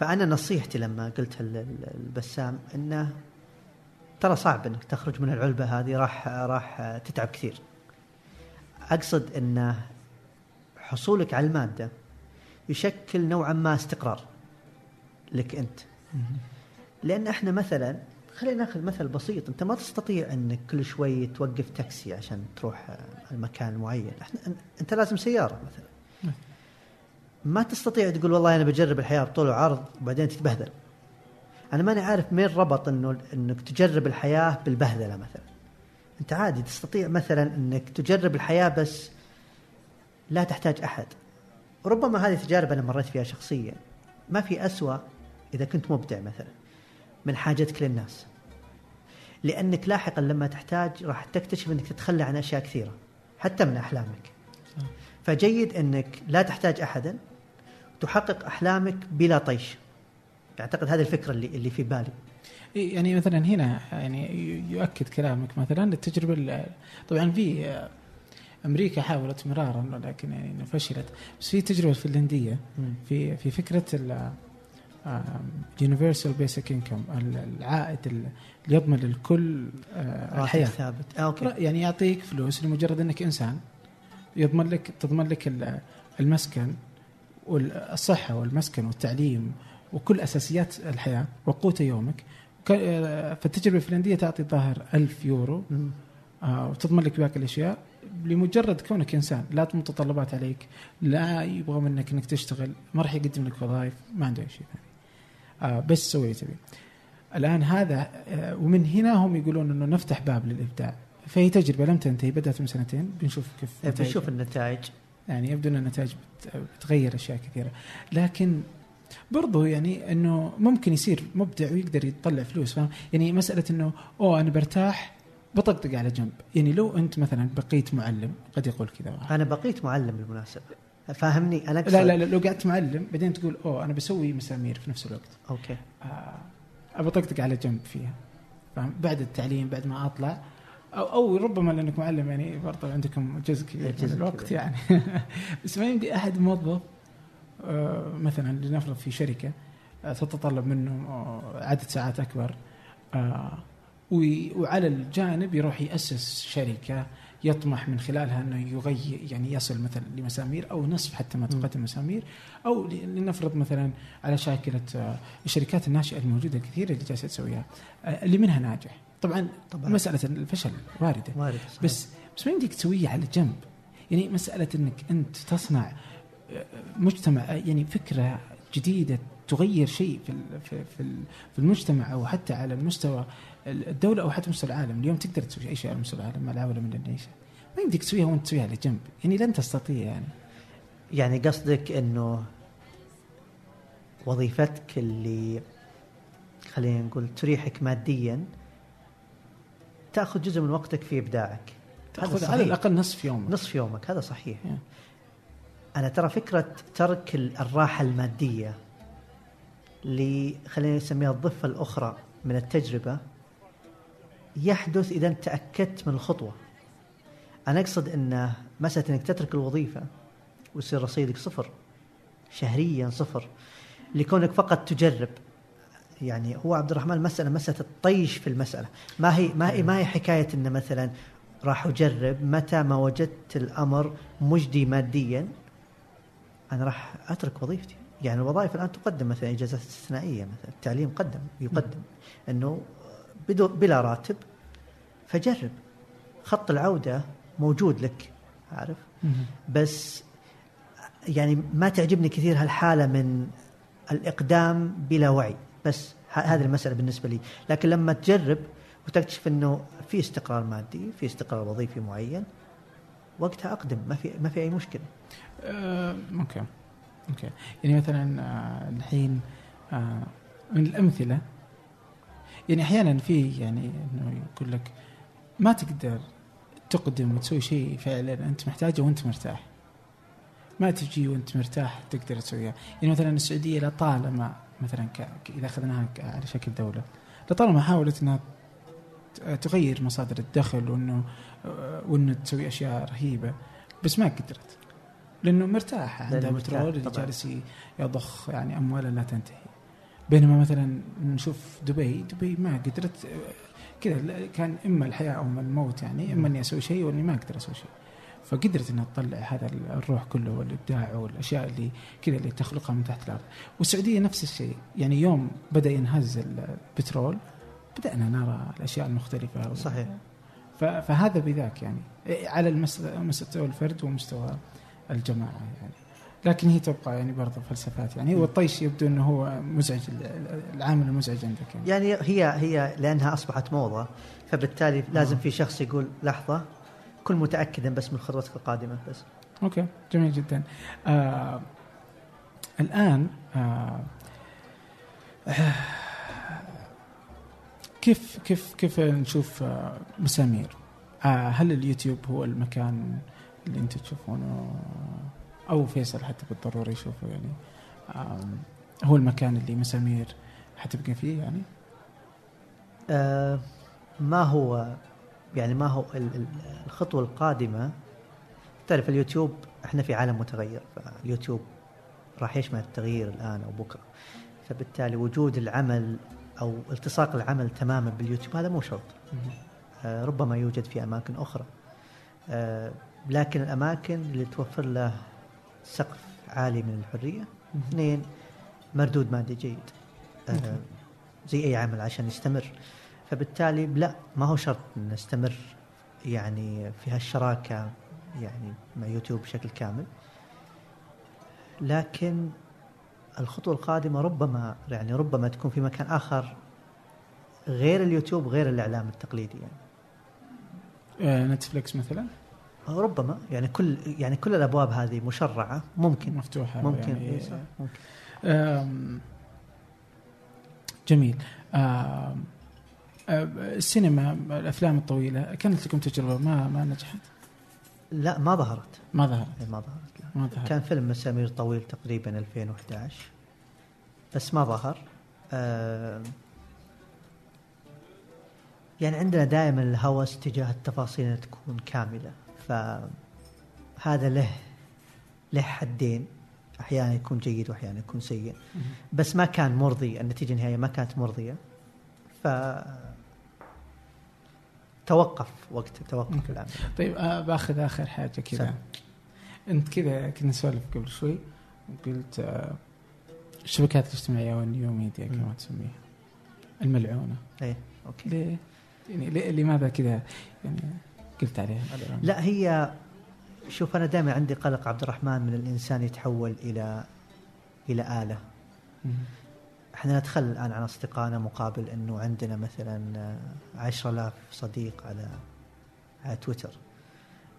فأنا نصيحتي لما قلت ال- ال- البسام إنه ترى صعب إنك تخرج من العلبة هذه راح راح تتعب كثير. أقصد انه حصولك على المادة يشكل نوعا ما استقرار لك أنت. لأن إحنا مثلا خلينا نأخذ مثل بسيط أنت ما تستطيع انك كل شوي توقف تاكسي عشان تروح المكان معين إحنا أنت لازم سيارة مثلا نعم. ما تستطيع تقول والله أنا بجرب الحياة بطول وعرض وبعدين تتبهدل أنا ماني عارف مين ربط إنه إنك تجرب الحياة بالبهدله مثلا. أنت عادي تستطيع مثلا إنك تجرب الحياة بس لا تحتاج أحد. ربما هذه تجارب أنا مريت فيها شخصيا. ما في أسوأ إذا كنت مبدع مثلا. من حاجتك للناس. لأنك لاحقا لما تحتاج راح تكتشف إنك تتخلى عن أشياء كثيرة. حتى من أحلامك. فجيد إنك لا تحتاج احدا. تحقق أحلامك بلا طيش. اعتقد هذه الفكرة اللي اللي في بالي. إيه، يعني مثلا هنا يعني يؤكد كلامك مثلا التجربه ال- طبعا في آه، أمريكا حاولت مرارا ولكن يعني فشلت. بس في تجربة فنلنديه في في فكرة ال universal basic income العائد ال- اللي يضمن للكل آه، الحياة. ثابت. آه okay. يعني يعطيك فلوس لمجرد إنك إنسان يضمن لك تضمن لك ال- المسكن والصحه والمسكن والتعليم وكل أساسيات الحياة وقوت يومك. آه، فالتجربة الفنلندية تعطي الظاهر ألف يورو. مم. آه، وتضمن لك باقي الأشياء لمجرد كونك إنسان. لا متطلبات عليك. لا يبغى منك إنك تشتغل. ما راح يقدم لك وظائف. ما عنده أي شيء ثاني. آه بس سوي اللي تبي الآن هذا آه ومن هنا هم يقولون إنه نفتح باب للإبداع. فهي تجربة لم تنتهي. بدأت من سنتين. بنشوف كيف نتائجها. بنشوف النتائج. يعني يبدو إن النتائج بت- بتغير أشياء كثيرة. لكن برضو يعني إنه ممكن يصير مبدع ويقدر يطلع فلوس فاهم؟ يعني مسألة إنه أوه أنا برتاح بطقطق على جنب. يعني لو أنت مثلا بقيت معلم قد يقول كذا. أنا بقيت معلم بالمناسبة. فاهمني؟ أنا لا لا لا لو قعدت معلم بعدين تقول أوه أنا بسوي مسامير في نفس الوقت. أوكي. آه، ابى اطقطق على جنب فيها فاهم؟ بعد التعليم بعد ما أطلع. أو أو ربما لأنك معلم يعني برضه عندكم جزء كبير من الوقت كبير. يعني. بس ما يمدي أحد موظف مثلا لنفرض في شركة آه، تتطلب منه آه، عدد ساعات أكبر آه، وعلى الجانب يروح يأسس شركة يطمح من خلالها إنه يغير يعني يصل مثلا لمسامير أو نصف حتى ما. تقدم مسامير أو لنفرض مثلا على شاكلة آه، الشركات الناشئه الموجودة الكثيرة اللي جالسة تسويها آه، اللي منها ناجح طبعا طبعا مسألة الفشل واردة وارد صحيح. بس بس ما يمديك تسويها على جنب يعني مسألة إنك أنت تصنع آه، مجتمع يعني فكرة جديدة تغير شيء في في في ال- في المجتمع أو حتى على المستوى الدولة أو حتى مستوى العالم. اليوم تقدر تسوي أي شيء على مستوى العالم مع العالم اللي نعيشه ما يمديك تسويها وأنت تسويها على جنب. يعني لن تستطيع يعني. يعني قصدك إنه وظيفتك اللي خلينا نقول تريحك ماديا تأخذ جزء من وقتك في إبداعك. تأخذ. على الأقل نصف يوم نصف يومك هذا صحيح. يا. أنا ترى فكرة ترك ال- الراحة المادية اللي خلينا نسميها الضفة الأخرى من التجربة يحدث إذا تأكدت من الخطوة. أنا أقصد إن مسألة إنك تترك الوظيفة ويصير رصيدك صفر شهريا صفر لكونك فقط تجرب. يعني هو عبد الرحمن المساله مسألة الطيش في المسألة. ما هي ما هي ما هي حكاية إن مثلا راح أجرب متى ما وجدت الأمر مجدي ماديا؟ أنا راح أترك وظيفتي. يعني الوظائف الآن تقدم مثلا إجازات استثنائية مثلا التعليم قدم يقدم. إنه بدون بلا راتب فجرب. خط العودة موجود لك عارف. بس يعني ما تعجبني كثير هالحالة من الإقدام بلا وعي. بس هذه المسألة بالنسبة لي. لكن لما تجرب وتكتشف إنه في استقرار مادي في استقرار وظيفي معين وقتها أقدم. ما في ما في أي مشكلة. آه، okay. Okay. يعني مثلا آه، الحين آه، من الأمثلة يعني أحيانا في يعني إنه يقول لك ما تقدر تقدم وتسوي شيء فعلا أنت محتاجه وأنت مرتاح. ما تجي وأنت مرتاح تقدر تسويها. يعني مثلا السعودية لطالما مثلا ك... إذا أخذناها على شكل دولة لطالما حاولت إنها تغير مصادر الدخل وإنه وإنه تسوي أشياء رهيبة بس ما قدرت. لأنه مرتاح عندها بترول اللي. جالس يضخ يعني اموالا لا تنتهي. بينما مثلا نشوف دبي دبي ما قدرت كذا كان إما الحياة أو الموت يعني إما إني أسوي شيء وإني ما أقدر أسوي شيء. فقدرت انها تطلع هذا الروح كله والإبداع والأشياء اللي كذا اللي تخلقها من تحت الأرض. والسعودية نفس الشيء. يعني يوم بدأ ينهز البترول بدأنا نرى الأشياء المختلفة. صحيح. فهذا بذاك يعني. إيه، على المس- مستوى الفرد ومستوى الجماعة يعني. لكن هي تبقى يعني برضه فلسفات يعني هو الطيش يبدو إنه هو مزعج ال- العامل المزعج عندك يعني. يعني هي هي لأنها أصبحت موضة فبالتالي لازم في شخص يقول لحظة كن متاكدا بس من خطوتك القادمة بس. أوكي جميل جدا. آه الآن آه آه، كيف كيف كيف نشوف آه مسامير؟ آه هل اليوتيوب هو المكان اللي أنتم تشوفونه أو فيصل حتى بالضروره يشوفه يعني. هو المكان اللي مسامير حتبقى فيه يعني؟ آه ما هو يعني ما هو ال- ال- الخطوة القادمة. تعرف اليوتيوب إحنا في عالم متغير فاليوتيوب راح يشمل التغيير الآن أو بكرة. فبالتالي وجود العمل أو التصاق العمل تماما باليوتيوب هذا مو شرط. آه، ربما يوجد في أماكن أخرى. آه، لكن الأماكن اللي توفر له سقف عالي من الحرية اثنين مردود مادي جيد. آه،. زي أي عمل عشان يستمر. فبالتالي لا ما هو شرط نستمر يعني في هالشراكة يعني مع يوتيوب بشكل كامل. لكن الخطوة القادمة ربما يعني ربما تكون في مكان آخر غير اليوتيوب غير الإعلام التقليدي يعني. آه نتفلكس مثلا؟ ربما يعني كل يعني كل الأبواب هذه مشرعة ممكن. مفتوحة ممكن. يعني إيه صح، ممكن آم، جميل. آم، السينما الأفلام الطويلة كانت لكم تجربة ما ما نجحت؟ لا ما ظهرت. ما ظهر إيه، ما ظهرت لا. ما ظهر كان فيلم مسامير طويل تقريبا 2011 بس ما ظهر. آه يعني عندنا دائما الهوس تجاه التفاصيل تكون كاملة. فهذا له له حدين. أحيانا يكون جيد وأحيانا يكون سيء. بس ما كان مرضي. النتيجة النهائية ما كانت مرضية. ف توقف وقت توقف العمل طيب آه بأخذ آخر حاجة كذا. أنت كذا كنا نسولف قبل شوي. قلت آه الشبكات الاجتماعية أو ال new media كما. تسميها. الملعونة. إيه okay. ليه؟ يعني ليه- لماذا كذا؟ يعني قلت عليها؟ لا هي شوف أنا دائما عندي قلق عبد الرحمن من الإنسان يتحول إلى إلى آلة. إحنا نتخلى الآن عن أصدقائنا مقابل إنه عندنا مثلا عشرة آلاف صديق على على تويتر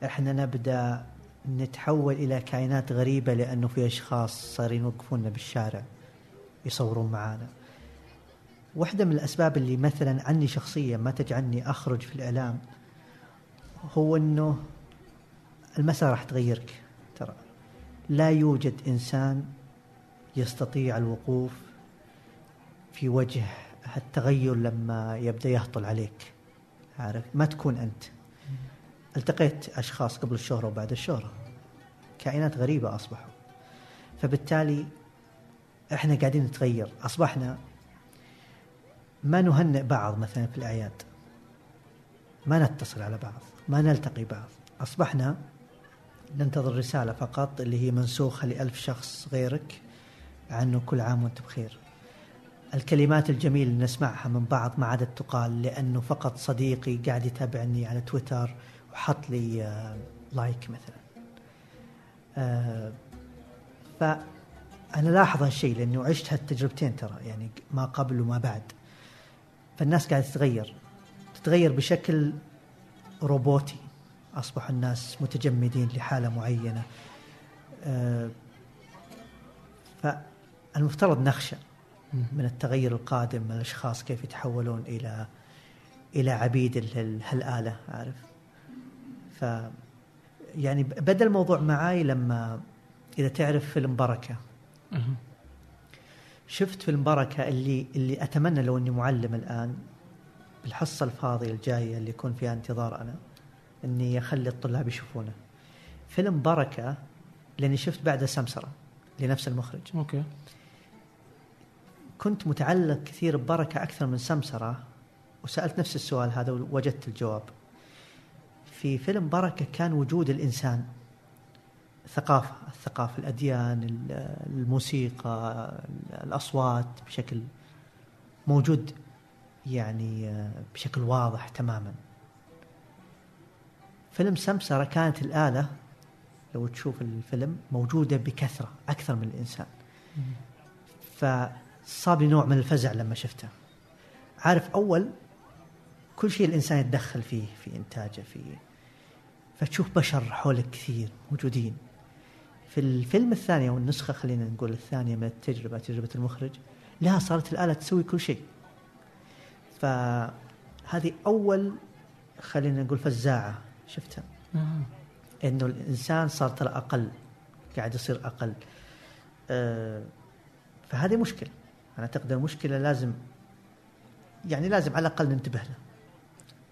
إحنا نبدأ نتحول إلى كائنات غريبة لأنه في أشخاص صارين يوقفوننا بالشارع يصورون معانا واحدة من الأسباب اللي مثلا عني شخصيا ما تجعلني أخرج في الإعلام هو إنه المسألة راح تغيرك. ترى لا يوجد إنسان يستطيع الوقوف في وجه التغير لما يبدأ يهطل عليك. عارف؟ ما تكون أنت. التقيت أشخاص قبل الشهرة وبعد الشهرة. كائنات غريبة أصبحوا. فبالتالي إحنا قاعدين نتغير. أصبحنا ما نهنئ بعض مثلا في الأعياد. ما نتصل على بعض. ما نلتقي بعض. أصبحنا ننتظر رسالة فقط اللي هي منسوخة لألف شخص غيرك عنه كل عام وأنت بخير. الكلمات الجميلة اللي نسمعها من بعض ما عادت تقال لأنه فقط صديقي قاعد يتابعني على تويتر وحط لي آه، لايك مثلا. آه، فأنا لاحظ هالشيء لأنه عشت هالتجربتين ترى يعني ما قبل وما بعد. فالناس قاعدة تتغير. تتغير بشكل روبوتي. أصبح الناس متجمدين لحالة معينة. آه، فالمفترض نخشى من التغير القادم من الأشخاص كيف يتحولون إلى إلى عبيد ال- هالآلة عارف؟ ف يعني بدأ الموضوع معاي لما إذا تعرف فيلم بركة. شفت فيلم بركة اللي اللي أتمنى لو إني معلم الآن. بالحصة الفاضية الجاية اللي يكون فيها انتظار أنا إني أخلي الطلاب يشوفونه. فيلم بركة لأني شفت بعده سمسرة لنفس المخرج. أوكي. كنت متعلق كثير ببركة أكثر من سمسرة وسألت نفس السؤال هذا ووجدت الجواب. في فيلم بركة كان وجود الإنسان ثقافة الثقافة الأديان ال- الموسيقى الأصوات بشكل موجود يعني آه، بشكل واضح تماما. فيلم سمسرة كانت الآلة لو تشوف الفيلم موجودة بكثرة أكثر من الإنسان. فصاب لي نوع من الفزع لما شفته. عارف أول كل شيء الإنسان يتدخل فيه في إنتاجه في فتشوف بشر حولك كثير موجودين. في الفيلم الثاني أو النسخة خلينا نقول الثانية من التجربة تجربة المخرج لا صارت الآلة تسوي كل شيء. فهذه أول خلينا نقول فزاعة شفتها. آه. إنه الإنسان صار ترى أقل قاعد يصير أقل. آه، فهذه مشكلة. أنا أعتقد المشكلة لازم يعني لازم على الأقل ننتبه لها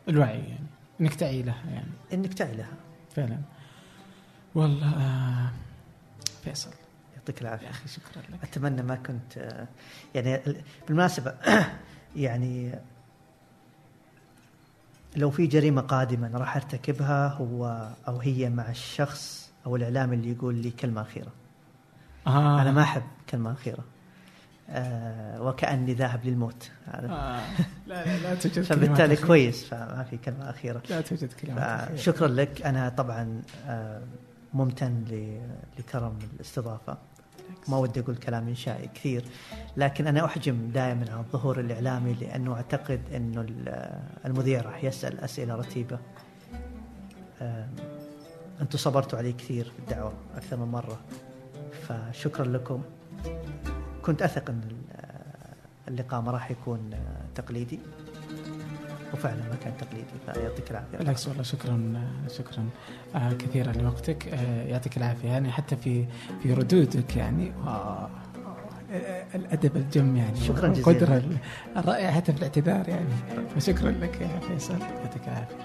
الوعي يعني انك تعي لها يعني. انك تعي لها فعلا. والله آه فيصل. يعطيك يا العافيه أخي شكرا لك. أتمنى ما كنت آه، يعني ال- بالمناسبة يعني لو في جريمة قادمة أنا راح أرتكبها هو أو هي مع الشخص أو الإعلام اللي يقول لي كلمة أخيرة آه. أنا ما أحب كلمة أخيرة آه وكأني ذاهب للموت آه. لا لا لا توجد فبالتالي أخيرة. كويس فما في كلمة أخيرة لا توجد كلمات أخيرة. شكرا لك أنا طبعا آه، ممتن لكرم الاستضافة ما ودي أقول كلام إنشائي كثير لكن أنا أحجم دائما عن الظهور الإعلامي لأنه أعتقد إنه ال- المذيع راح يسأل أسئلة رتيبة. آه، أنتم صبرتوا علي كثير في الدعوة أكثر من مرة فشكرا لكم. كنت أثق إن ال- اللقاء ما راح يكون تقليدي. وفعلا ما كان تقليدي فيعطيك العافية. بالعكس والله شكرا شكرا آه كثيرا لوقتك. آه يعطيك العافية يعني حتى في في ردودك يعني. آه الأدب الجم يعني شكرا جزيلا. القدره الرائعة حتى في الاعتذار يعني. فشكرا لك يا فيصل. يعطيك العافية.